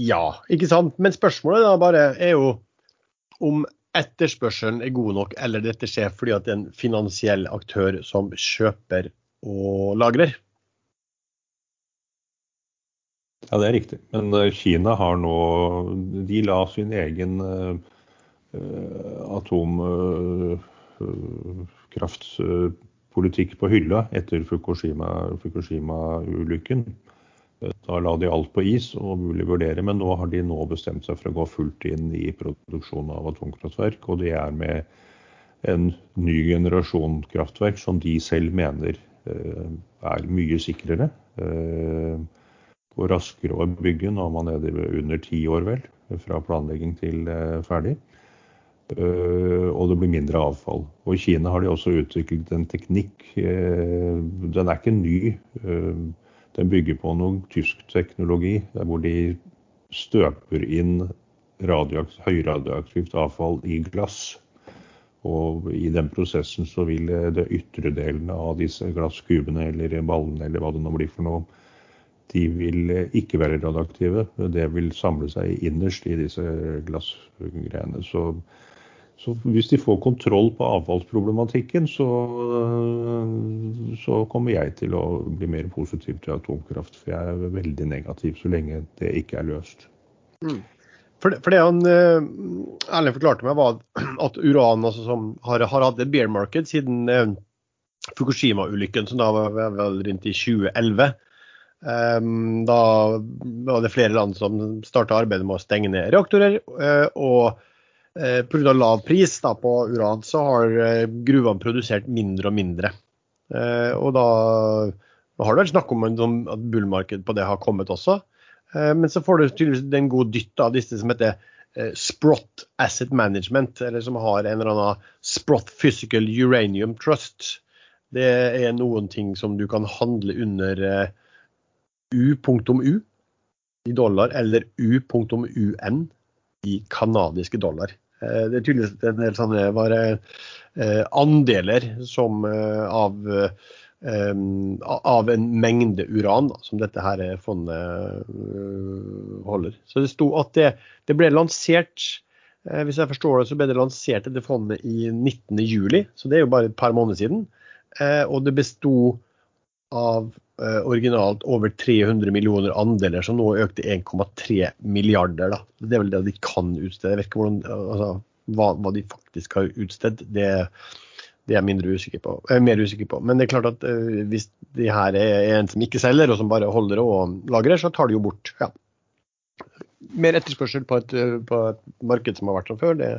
Ja, ikke sant. Men spørsmålet da bare er jo om etterspørselen er god nok, eller dette skjer fordi at det er en finansiell aktør som kjøper og lagrer. Ja, det er riktig. Men øh, Kina har nå De la sin egen uh, atomkraftpolitikk på hylla etter Fukushima-ulykken. Fukushima da la de alt på is og mulig vurdere, men nå har de nå bestemt seg for å gå fullt inn i produksjon av atomkraftverk. Og det er med en ny generasjon kraftverk som de selv mener eh, er mye sikrere. Eh, går raskere å bygge. Nå er man nede under ti år, vel, fra planlegging til eh, ferdig. Uh, og det blir mindre avfall. Og I Kina har de også utviklet en teknikk. Uh, den er ikke ny. Uh, den bygger på noe tysk teknologi, hvor de støper inn radioakt, høyradioaktivt avfall i glass. Og i den prosessen så vil det ytre delen av disse glasskubene eller ballene eller hva det nå blir for noe, de vil ikke være radioaktive. Det vil samle seg innerst i disse glassgreiene. Så så hvis de får kontroll på avfallsproblematikken, så, så, kommer jeg til å bli mer positiv til atomkraft. For jeg er veldig negativ så lenge det ikke er løst. Mm. For, det, for det han eh, Erlend forklarte meg, var at uran altså, som har, har, hatt et bear market siden eh, Fukushima-ulykken, som da var vel rundt i 2011. Um, ehm, da var det flere land som starta arbeidet med å stenge ned reaktorer. Uh, og Eh, Pga. lav pris da, på uran, så har eh, gruvene produsert mindre og mindre. Eh, og da har det vært snakk om sånn at bullmarked på det har kommet også. Men så får du tydeligvis en god dytt av disse som heter Sprott Asset Management, eller som har en eller annen Sprott Physical Uranium Trust. Det er noen ting som du kan handle under U.U i dollar, eller U.UN i kanadiske dollar. Eh, det er tydeligvis en del sånne bare eh, andeler som eh, av av en mengde uran da, som dette her fondet holder. Så det sto at det, det ble lansert hvis jeg forstår det, så ble det lansert dette fondet i 19.07, så det er jo bare et par måneder siden. Og det besto av originalt over 300 millioner andeler, som nå økte 1,3 milliarder. Da. Det er vel det de kan utstede. Jeg vet ikke hvordan, altså, hva, hva, de faktisk har utstedt, det, det er jeg usikker på, er mer usikker på. Men det er klart at eh, hvis de her er en som ikke selger, og som bare holder og lagrer, så tar de jo bort. Ja. Mer etterspørsel på et, på et, marked som har vært som før, det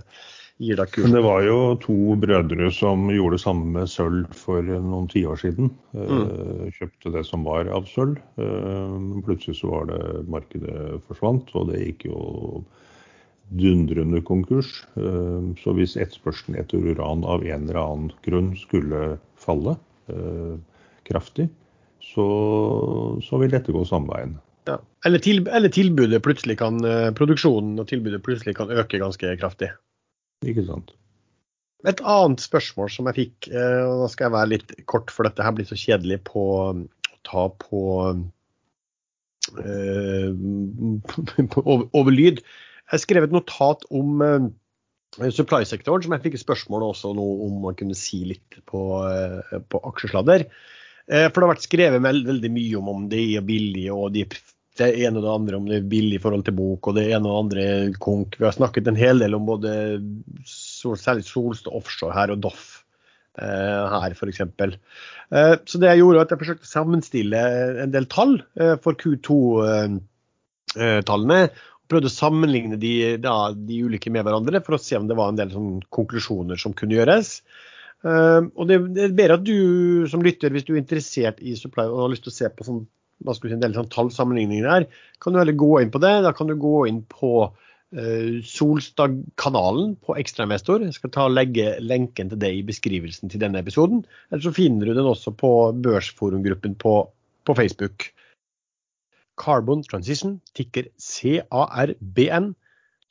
gir deg kurs. Men det var jo to brødre som gjorde det samme med sølv for noen tiår siden. Eh, mm. Kjøpte det som var av sølv. Eh, plutselig så var det markedet forsvant, og det gikk jo dundrende konkurs. Eh, så hvis etterspørselen etter uran av en eller annen grunn skulle falle eh, kraftig, så, så vil dette gå samme veien. Ja. Eller, til, eller, tilbudet plutselig kan, eh, produksjonen og tilbudet plutselig kan øke ganske kraftig. Ikke sant. Et annet spørsmål som jeg fikk, og da skal jeg være litt kort, for dette her blir så kjedelig på å ta på, på over, lyd. Jeg skrev et notat om uh, supply-sektoren, som jeg fikk spørsmål også nå om man kunne si litt på, uh, på aksjesladder. Uh, for det har vært skrevet veldig mye om om det er billig, og de, det ene og det andre om det er billig i forhold til bok, og det ene og det andre konk. Vi har snakket en hel del om både sol, særlig Solstad Offshore her og Doff her f.eks. Så det jeg gjorde, var at jeg forsøkte å sammenstille en del tall for Q2-tallene og prøvde å sammenligne de, da, de, ulike med hverandre for å se om det var en del sånn, konklusjoner som kunne gjøres. Og det, det, er bedre at du som lytter, hvis du er interessert i supply og har lyst til å se på sånn, hva skal vi si, en del sånn tallsammenligninger der, kan du heller gå inn på det. Da kan du gå inn på uh, Solstad-kanalen på Ekstrainvestor. Jeg skal ta og legge lenken til det i beskrivelsen til denne episoden. Eller så finner du den også på børsforumgruppen på, på Facebook. Carbon Transition, tikker CARBN,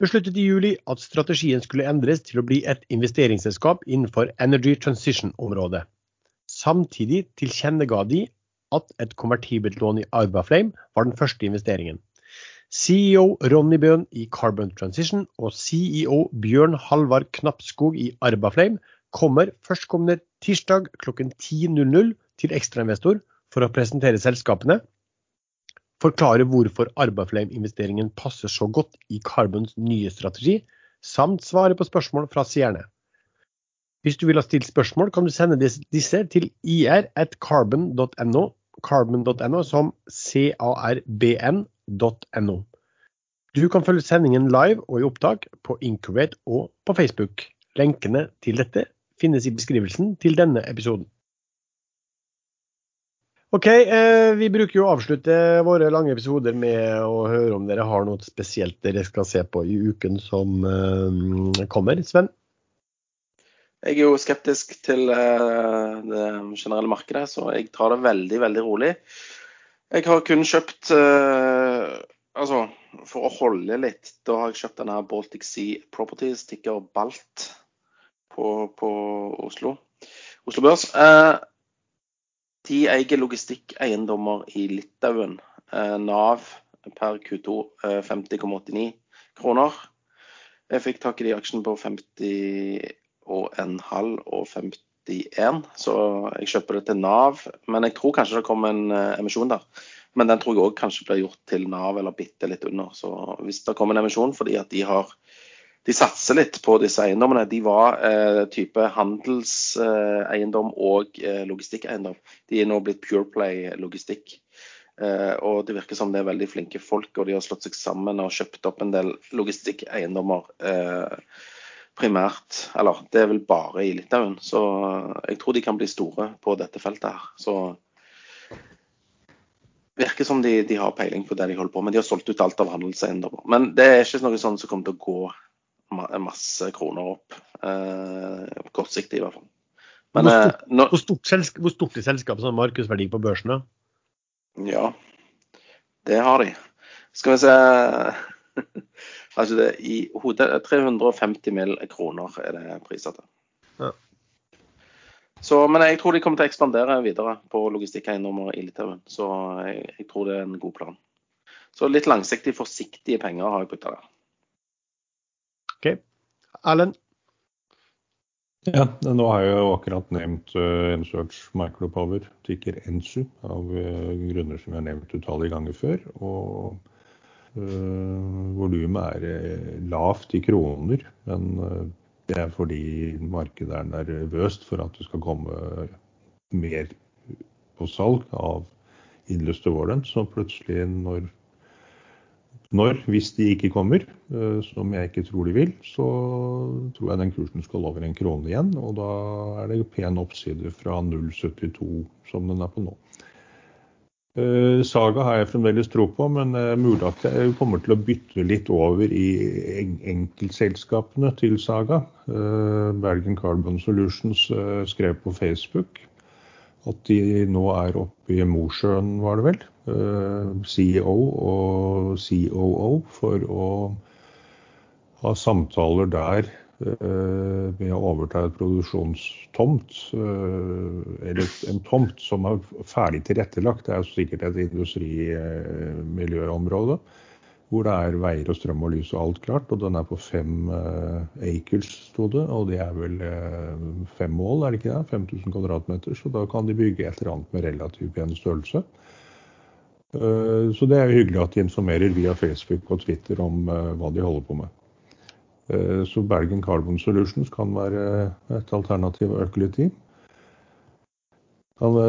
besluttet i juli at strategien skulle endres til å bli et investeringsselskap innenfor Energy Transition-området. Samtidig tilkjennega de at et konvertibelt lån i Arbaflame var den første investeringen. CEO Ronny Bøhn i Carbon Transition og CEO Bjørn Halvard Knappskog i Arbaflame kommer førstkommende tirsdag klokken 10.00 til ekstrainvestor for å presentere selskapene forklare hvorfor Arbaflame-investeringen passer så godt i Carbons nye strategi, samt svare på spørsmål fra seerne. Hvis du vil ha stilt spørsmål, kan du sende disse til ir.carbon.no, carbon.no som carbn.no. Du kan følge sendingen live og i opptak på Incubate og på Facebook. Lenkene til dette finnes i beskrivelsen til denne episoden. OK, eh, vi bruker jo å avslutte våre lange episoder med å høre om dere har noe spesielt dere skal se på i uken som eh, kommer. Sven, Jeg er jo skeptisk til eh, det generelle markedet, så jeg tar det veldig, veldig rolig. Jeg har kun kjøpt eh, Altså, for å holde litt, da har jeg kjøpt denne Baltic Sea Properties, tikker BALT, på, på Oslo. Oslo Børs. Eh, de eier logistikkeiendommer i Litauen. Nav per Q2 eh, 50,89 kroner. Jeg fikk tak i de aksjene på 50 og en halv og 51, så jeg kjøper det til Nav. Men jeg tror kanskje det kommer en eh, emisjon der. Men den tror jeg òg kanskje blir gjort til Nav eller bitte litt under. Så hvis det kommer en emisjon fordi at de har de satser litt på disse eiendommene. De var eh, type handelseiendom og eh, logistikkeiendom. De er nå blitt Pureplay logistikk. Eh, og det virker som det er veldig flinke folk, og de har slått seg sammen og kjøpt opp en del logistikkeiendommer. Eh, primært, eller det er vel bare i Litauen. Så jeg tror de kan bli store på dette feltet her. Så virker som de, de, har peiling på det de holder på med. De har solgt ut alt av handelseiendommer. Men det er ikke noe sånn som kommer til å gå masse kroner opp. Eh, kortsiktig, i hvert fall. Men, hvor, stort, eh, når, hvor, stort hvor, stort, er selskapet som markedsverdi på børsen? da? Ja, det har de. Skal vi se Altså det i hodet 350 mill. kroner er det priser til. Ja. Så, men jeg tror de kommer til å ekspandere videre på logistikkeiendommer i Litauen. Så jeg, jeg, tror det er en god plan. Så litt langsiktig, forsiktige penger har jeg putta der. OK. Erlend? Ja, nå har jeg jo akkurat nevnt uh, Ensearch Micropower, tikker Ensu, av uh, grunner som jeg har nevnt utallige ganger før. Og volumet er uh, lavt i kroner, men uh, det er fordi markedet er nervøst for at det skal komme mer på salg av innløste warrants. Så plutselig, når, når, hvis de ikke kommer, eh, som jeg ikke tror de vil, så tror jeg den kursen skal over en krone igjen. Og da er det pen oppside fra 0,72 som den er på nå. Eh, Saga har jeg fremdeles tro på, men mulig at jeg kommer til å bytte litt over i enkeltselskapene til Saga. Eh, Bergen Carbon Solutions eh, skrev på Facebook at de nå er oppe i Mosjøen, var det vel. CEO og COO for å ha samtaler der Eh, ved å overta et produksjonstomt, eh, eller en tomt som er ferdig tilrettelagt. Det er sikkert et industrimiljøområde hvor det er veier og strøm og lys og alt klart. Og den er på fem uh, acres, sto det. Og det er vel fem mål, er det ikke det? 5000 kvadratmeter. Så da kan de bygge et eller annet med relativt pen størrelse. Så det er hyggelig at de informerer via Facebook og Twitter om hva de holder på med. Eh, så Bergen Carbon Solutions kan være et alternativ å øke. Det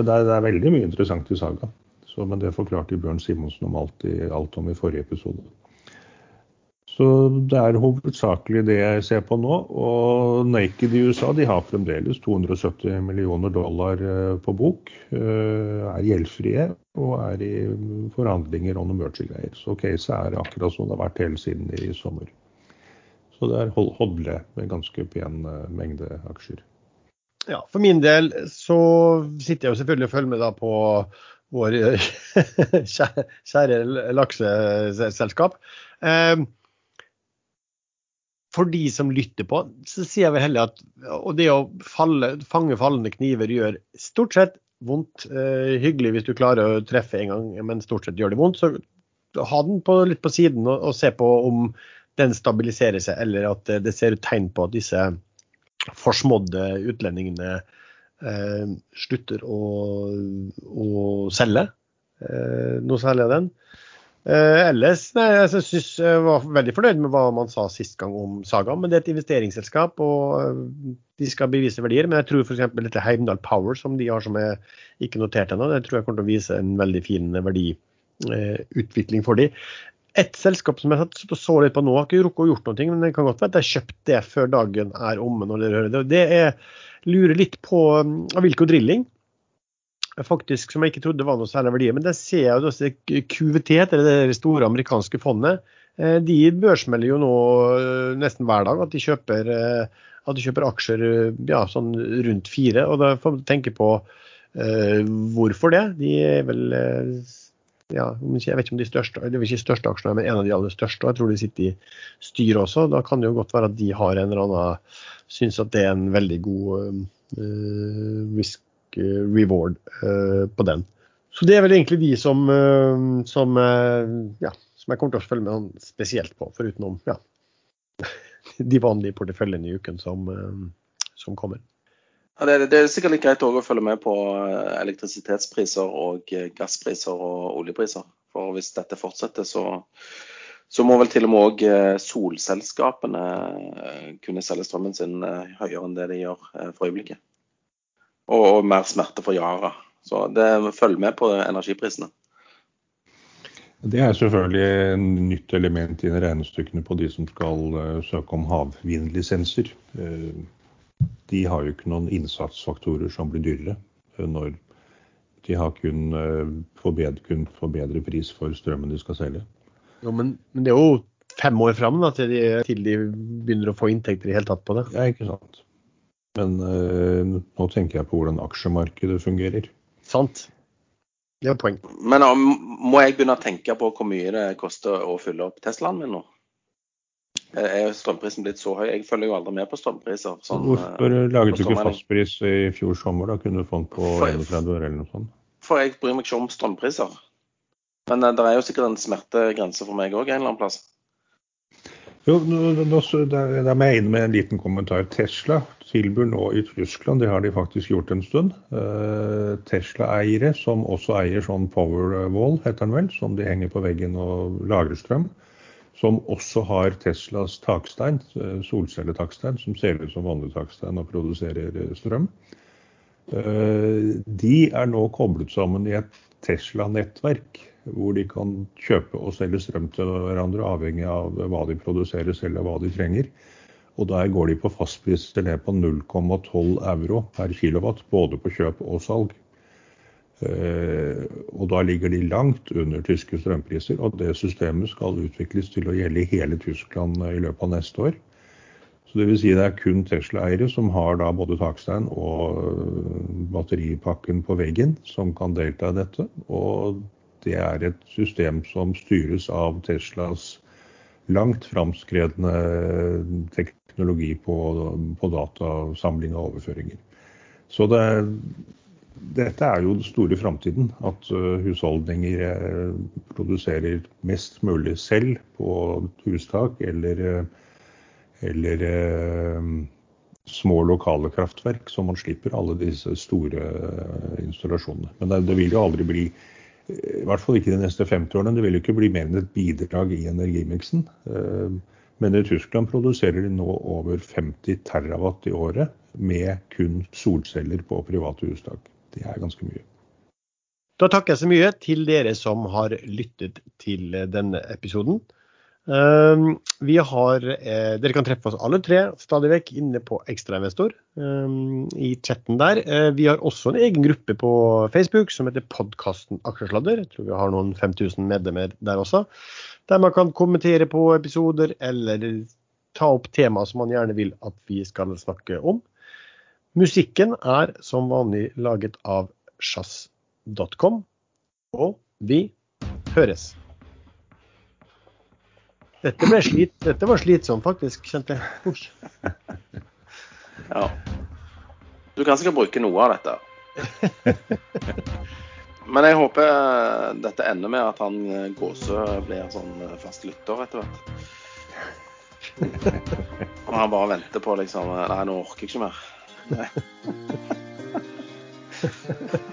det er veldig mye interessant i Saga, så, men det forklarte Bjørn Simonsen om alt, i, alt om i forrige episode. Så det er hovedsakelig det jeg ser på nå. Og Naked i USA de har fremdeles 270 millioner dollar eh, på bok. Eh, er gjeldfrie og er i forhandlinger om noen merch-greier. Så caset er akkurat som det har vært hele siden i sommer. Så det er hodle med ganske pen eh, mengde aksjer. Ja, For min del så sitter jeg jo selvfølgelig og følger med da på vår kjære lakseselskap. Ehm, for de som lytter på, så sier jeg vel heller at og det å falle, fange fallende kniver gjør stort sett vondt. Eh, hyggelig hvis du klarer å treffe en gang, men stort sett gjør det vondt. Så ha den på, litt på siden og, og se på om den stabiliserer seg, eller at det ser ut tegn på at disse forsmådde utlendingene eh, slutter å, å selge eh, noe særlig av den. Eh, ellers nei, jeg synes jeg var veldig fornøyd med hva man sa sist gang om Saga. Men det er et investeringsselskap, og eh, de skal bevise verdier. Men jeg tror f.eks. dette Heimdal Power, som de har som er ikke notert ennå, det tror jeg kommer til å vise en veldig fin verdi utvikling for dem. Et selskap som jeg så litt på nå, har ikke rukket å gjort noe, men det kan godt være at jeg har kjøpt det før dagen er omme. når dere hører Det Det er lurer litt på um, Avilco Drilling, faktisk, som jeg ikke trodde var noe særlig verdi. Men det ser jeg jo også QVT, eller det store amerikanske fondet. Eh, de børsmelder jo nå eh, nesten hver dag at de kjøper eh, at de kjøper aksjer ja, sånn rundt fire. Og da får man tenke på uh, hvorfor det. De er vel uh, ja, jeg vet ikke om de største, det er ikke største aksjene, men en av de aller største. og Jeg tror de sitter i styret også. Da kan det jo godt være at de har en eller annen syns at det er en veldig god uh, risk reward uh, på den. Så det er vel egentlig de som, uh, som, ja, som jeg kommer til å følge med sånn spesielt på, foruten om ja, de vanlige porteføljene i uken som, som kommer. Ja, det, er, det, er sikkert litt greit å følge med på elektrisitetspriser og gasspriser og oljepriser. For hvis dette fortsetter, så, så må vel til og med òg solselskapene kunne selge strømmen sin høyere enn det de gjør for øyeblikket og, og mer smerte for Yara. Så det følg med på energiprisene. Det er selvfølgelig en nytt element i regnestykkene på de som skal søke om havvindlisenser. De har jo ikke noen innsatsfaktorer som blir dyrere uh, når de har kun, forbedre, kun forbedre pris for strømmen de skal selge. Jo, men, men, det er jo fem år fram da, til, de, til de begynner å få inntekter i hele tatt på det. Ja, ikke sant. Men uh, nå tenker jeg på hvordan aksjemarkedet fungerer. Sant. Det er poeng. Men uh, må jeg begynne å tenke på hvor mye det koster å fylle opp Teslaen min nå? Er strømprisen blitt så høy? Jeg følger jo aldri med på strømpriser. Sånn, Hvorfor eh, laget du ikke fastpris i fjor sommer? Da kunne du fått på 31 år eller noe sånt. For jeg bryr meg ikke om strømpriser. Men uh, det er jo sikkert en smertegrense for meg òg en eller annen plass. Jo, Da må jeg inn med en liten kommentar. Tesla tilbyr nå i Tyskland, det har de faktisk gjort en stund, eh, Tesla-eiere som også eier sånn Powerwall, heter den vel, som de henger på veggen og lagrer strøm. Som også har Teslas takstein, eh, solcelletakstein, som ser ut som vanlig takstein og produserer eh, strøm. De er nå koblet sammen i et Tesla-nettverk hvor de kan kjøpe og selge strøm til hverandre, avhengig av hva de produserer selv og hva de trenger. Og der går de på fastpris til ned på 0,12 euro per kilowatt, både på kjøp og salg. Eh, og da ligger de langt under tyske strømpriser, og det systemet skal utvikles til å gjelde i hele Tyskland i løpet av neste år. Så det vil si det er kun Tesla-eiere som har da både takstein og batteripakken på veggen som kan delta i dette. Og det er et system som styres av Teslas langt framskredne teknologi på, på datasamling og overføringer. Så det, dette er jo den store framtiden. At husholdninger produserer mest mulig selv på hustak eller, eller små lokale kraftverk, så man slipper alle disse store installasjonene. Men det, det vil jo aldri bli i hvert fall ikke de neste 50 årene. Det vil jo ikke bli mer enn et bidrag i energimiksen. Men i Tyskland produserer de nå over 50 terawatt i året med kun solceller på private hustak. Det er ganske mye. Da takker jeg så mye til dere som har lyttet til denne episoden. Um, vi har, eh, dere kan treffe oss alle tre stadig vekk inne på Ekstrainvestor um, i chatten der. Uh, vi har også en egen gruppe på Facebook som heter podkasten Aksjesladder. Jeg tror vi har noen 5000 medlemmer der også. Der man kan kommentere på episoder eller ta opp tema som man gjerne vil at vi skal snakke om. Musikken er som vanlig laget av sjazz.com, og vi høres. Dette, ble slit, dette var slitsomt, faktisk, kjente jeg. Ja. Du kan sikkert bruke noe av dette. Men jeg håper eh, dette ender med at han eh, Gåsø blir sånn eh, fast lytter etter hvert. Og han bare venter på liksom Nei, nå orker jeg ikke mer. Nej. Dạ.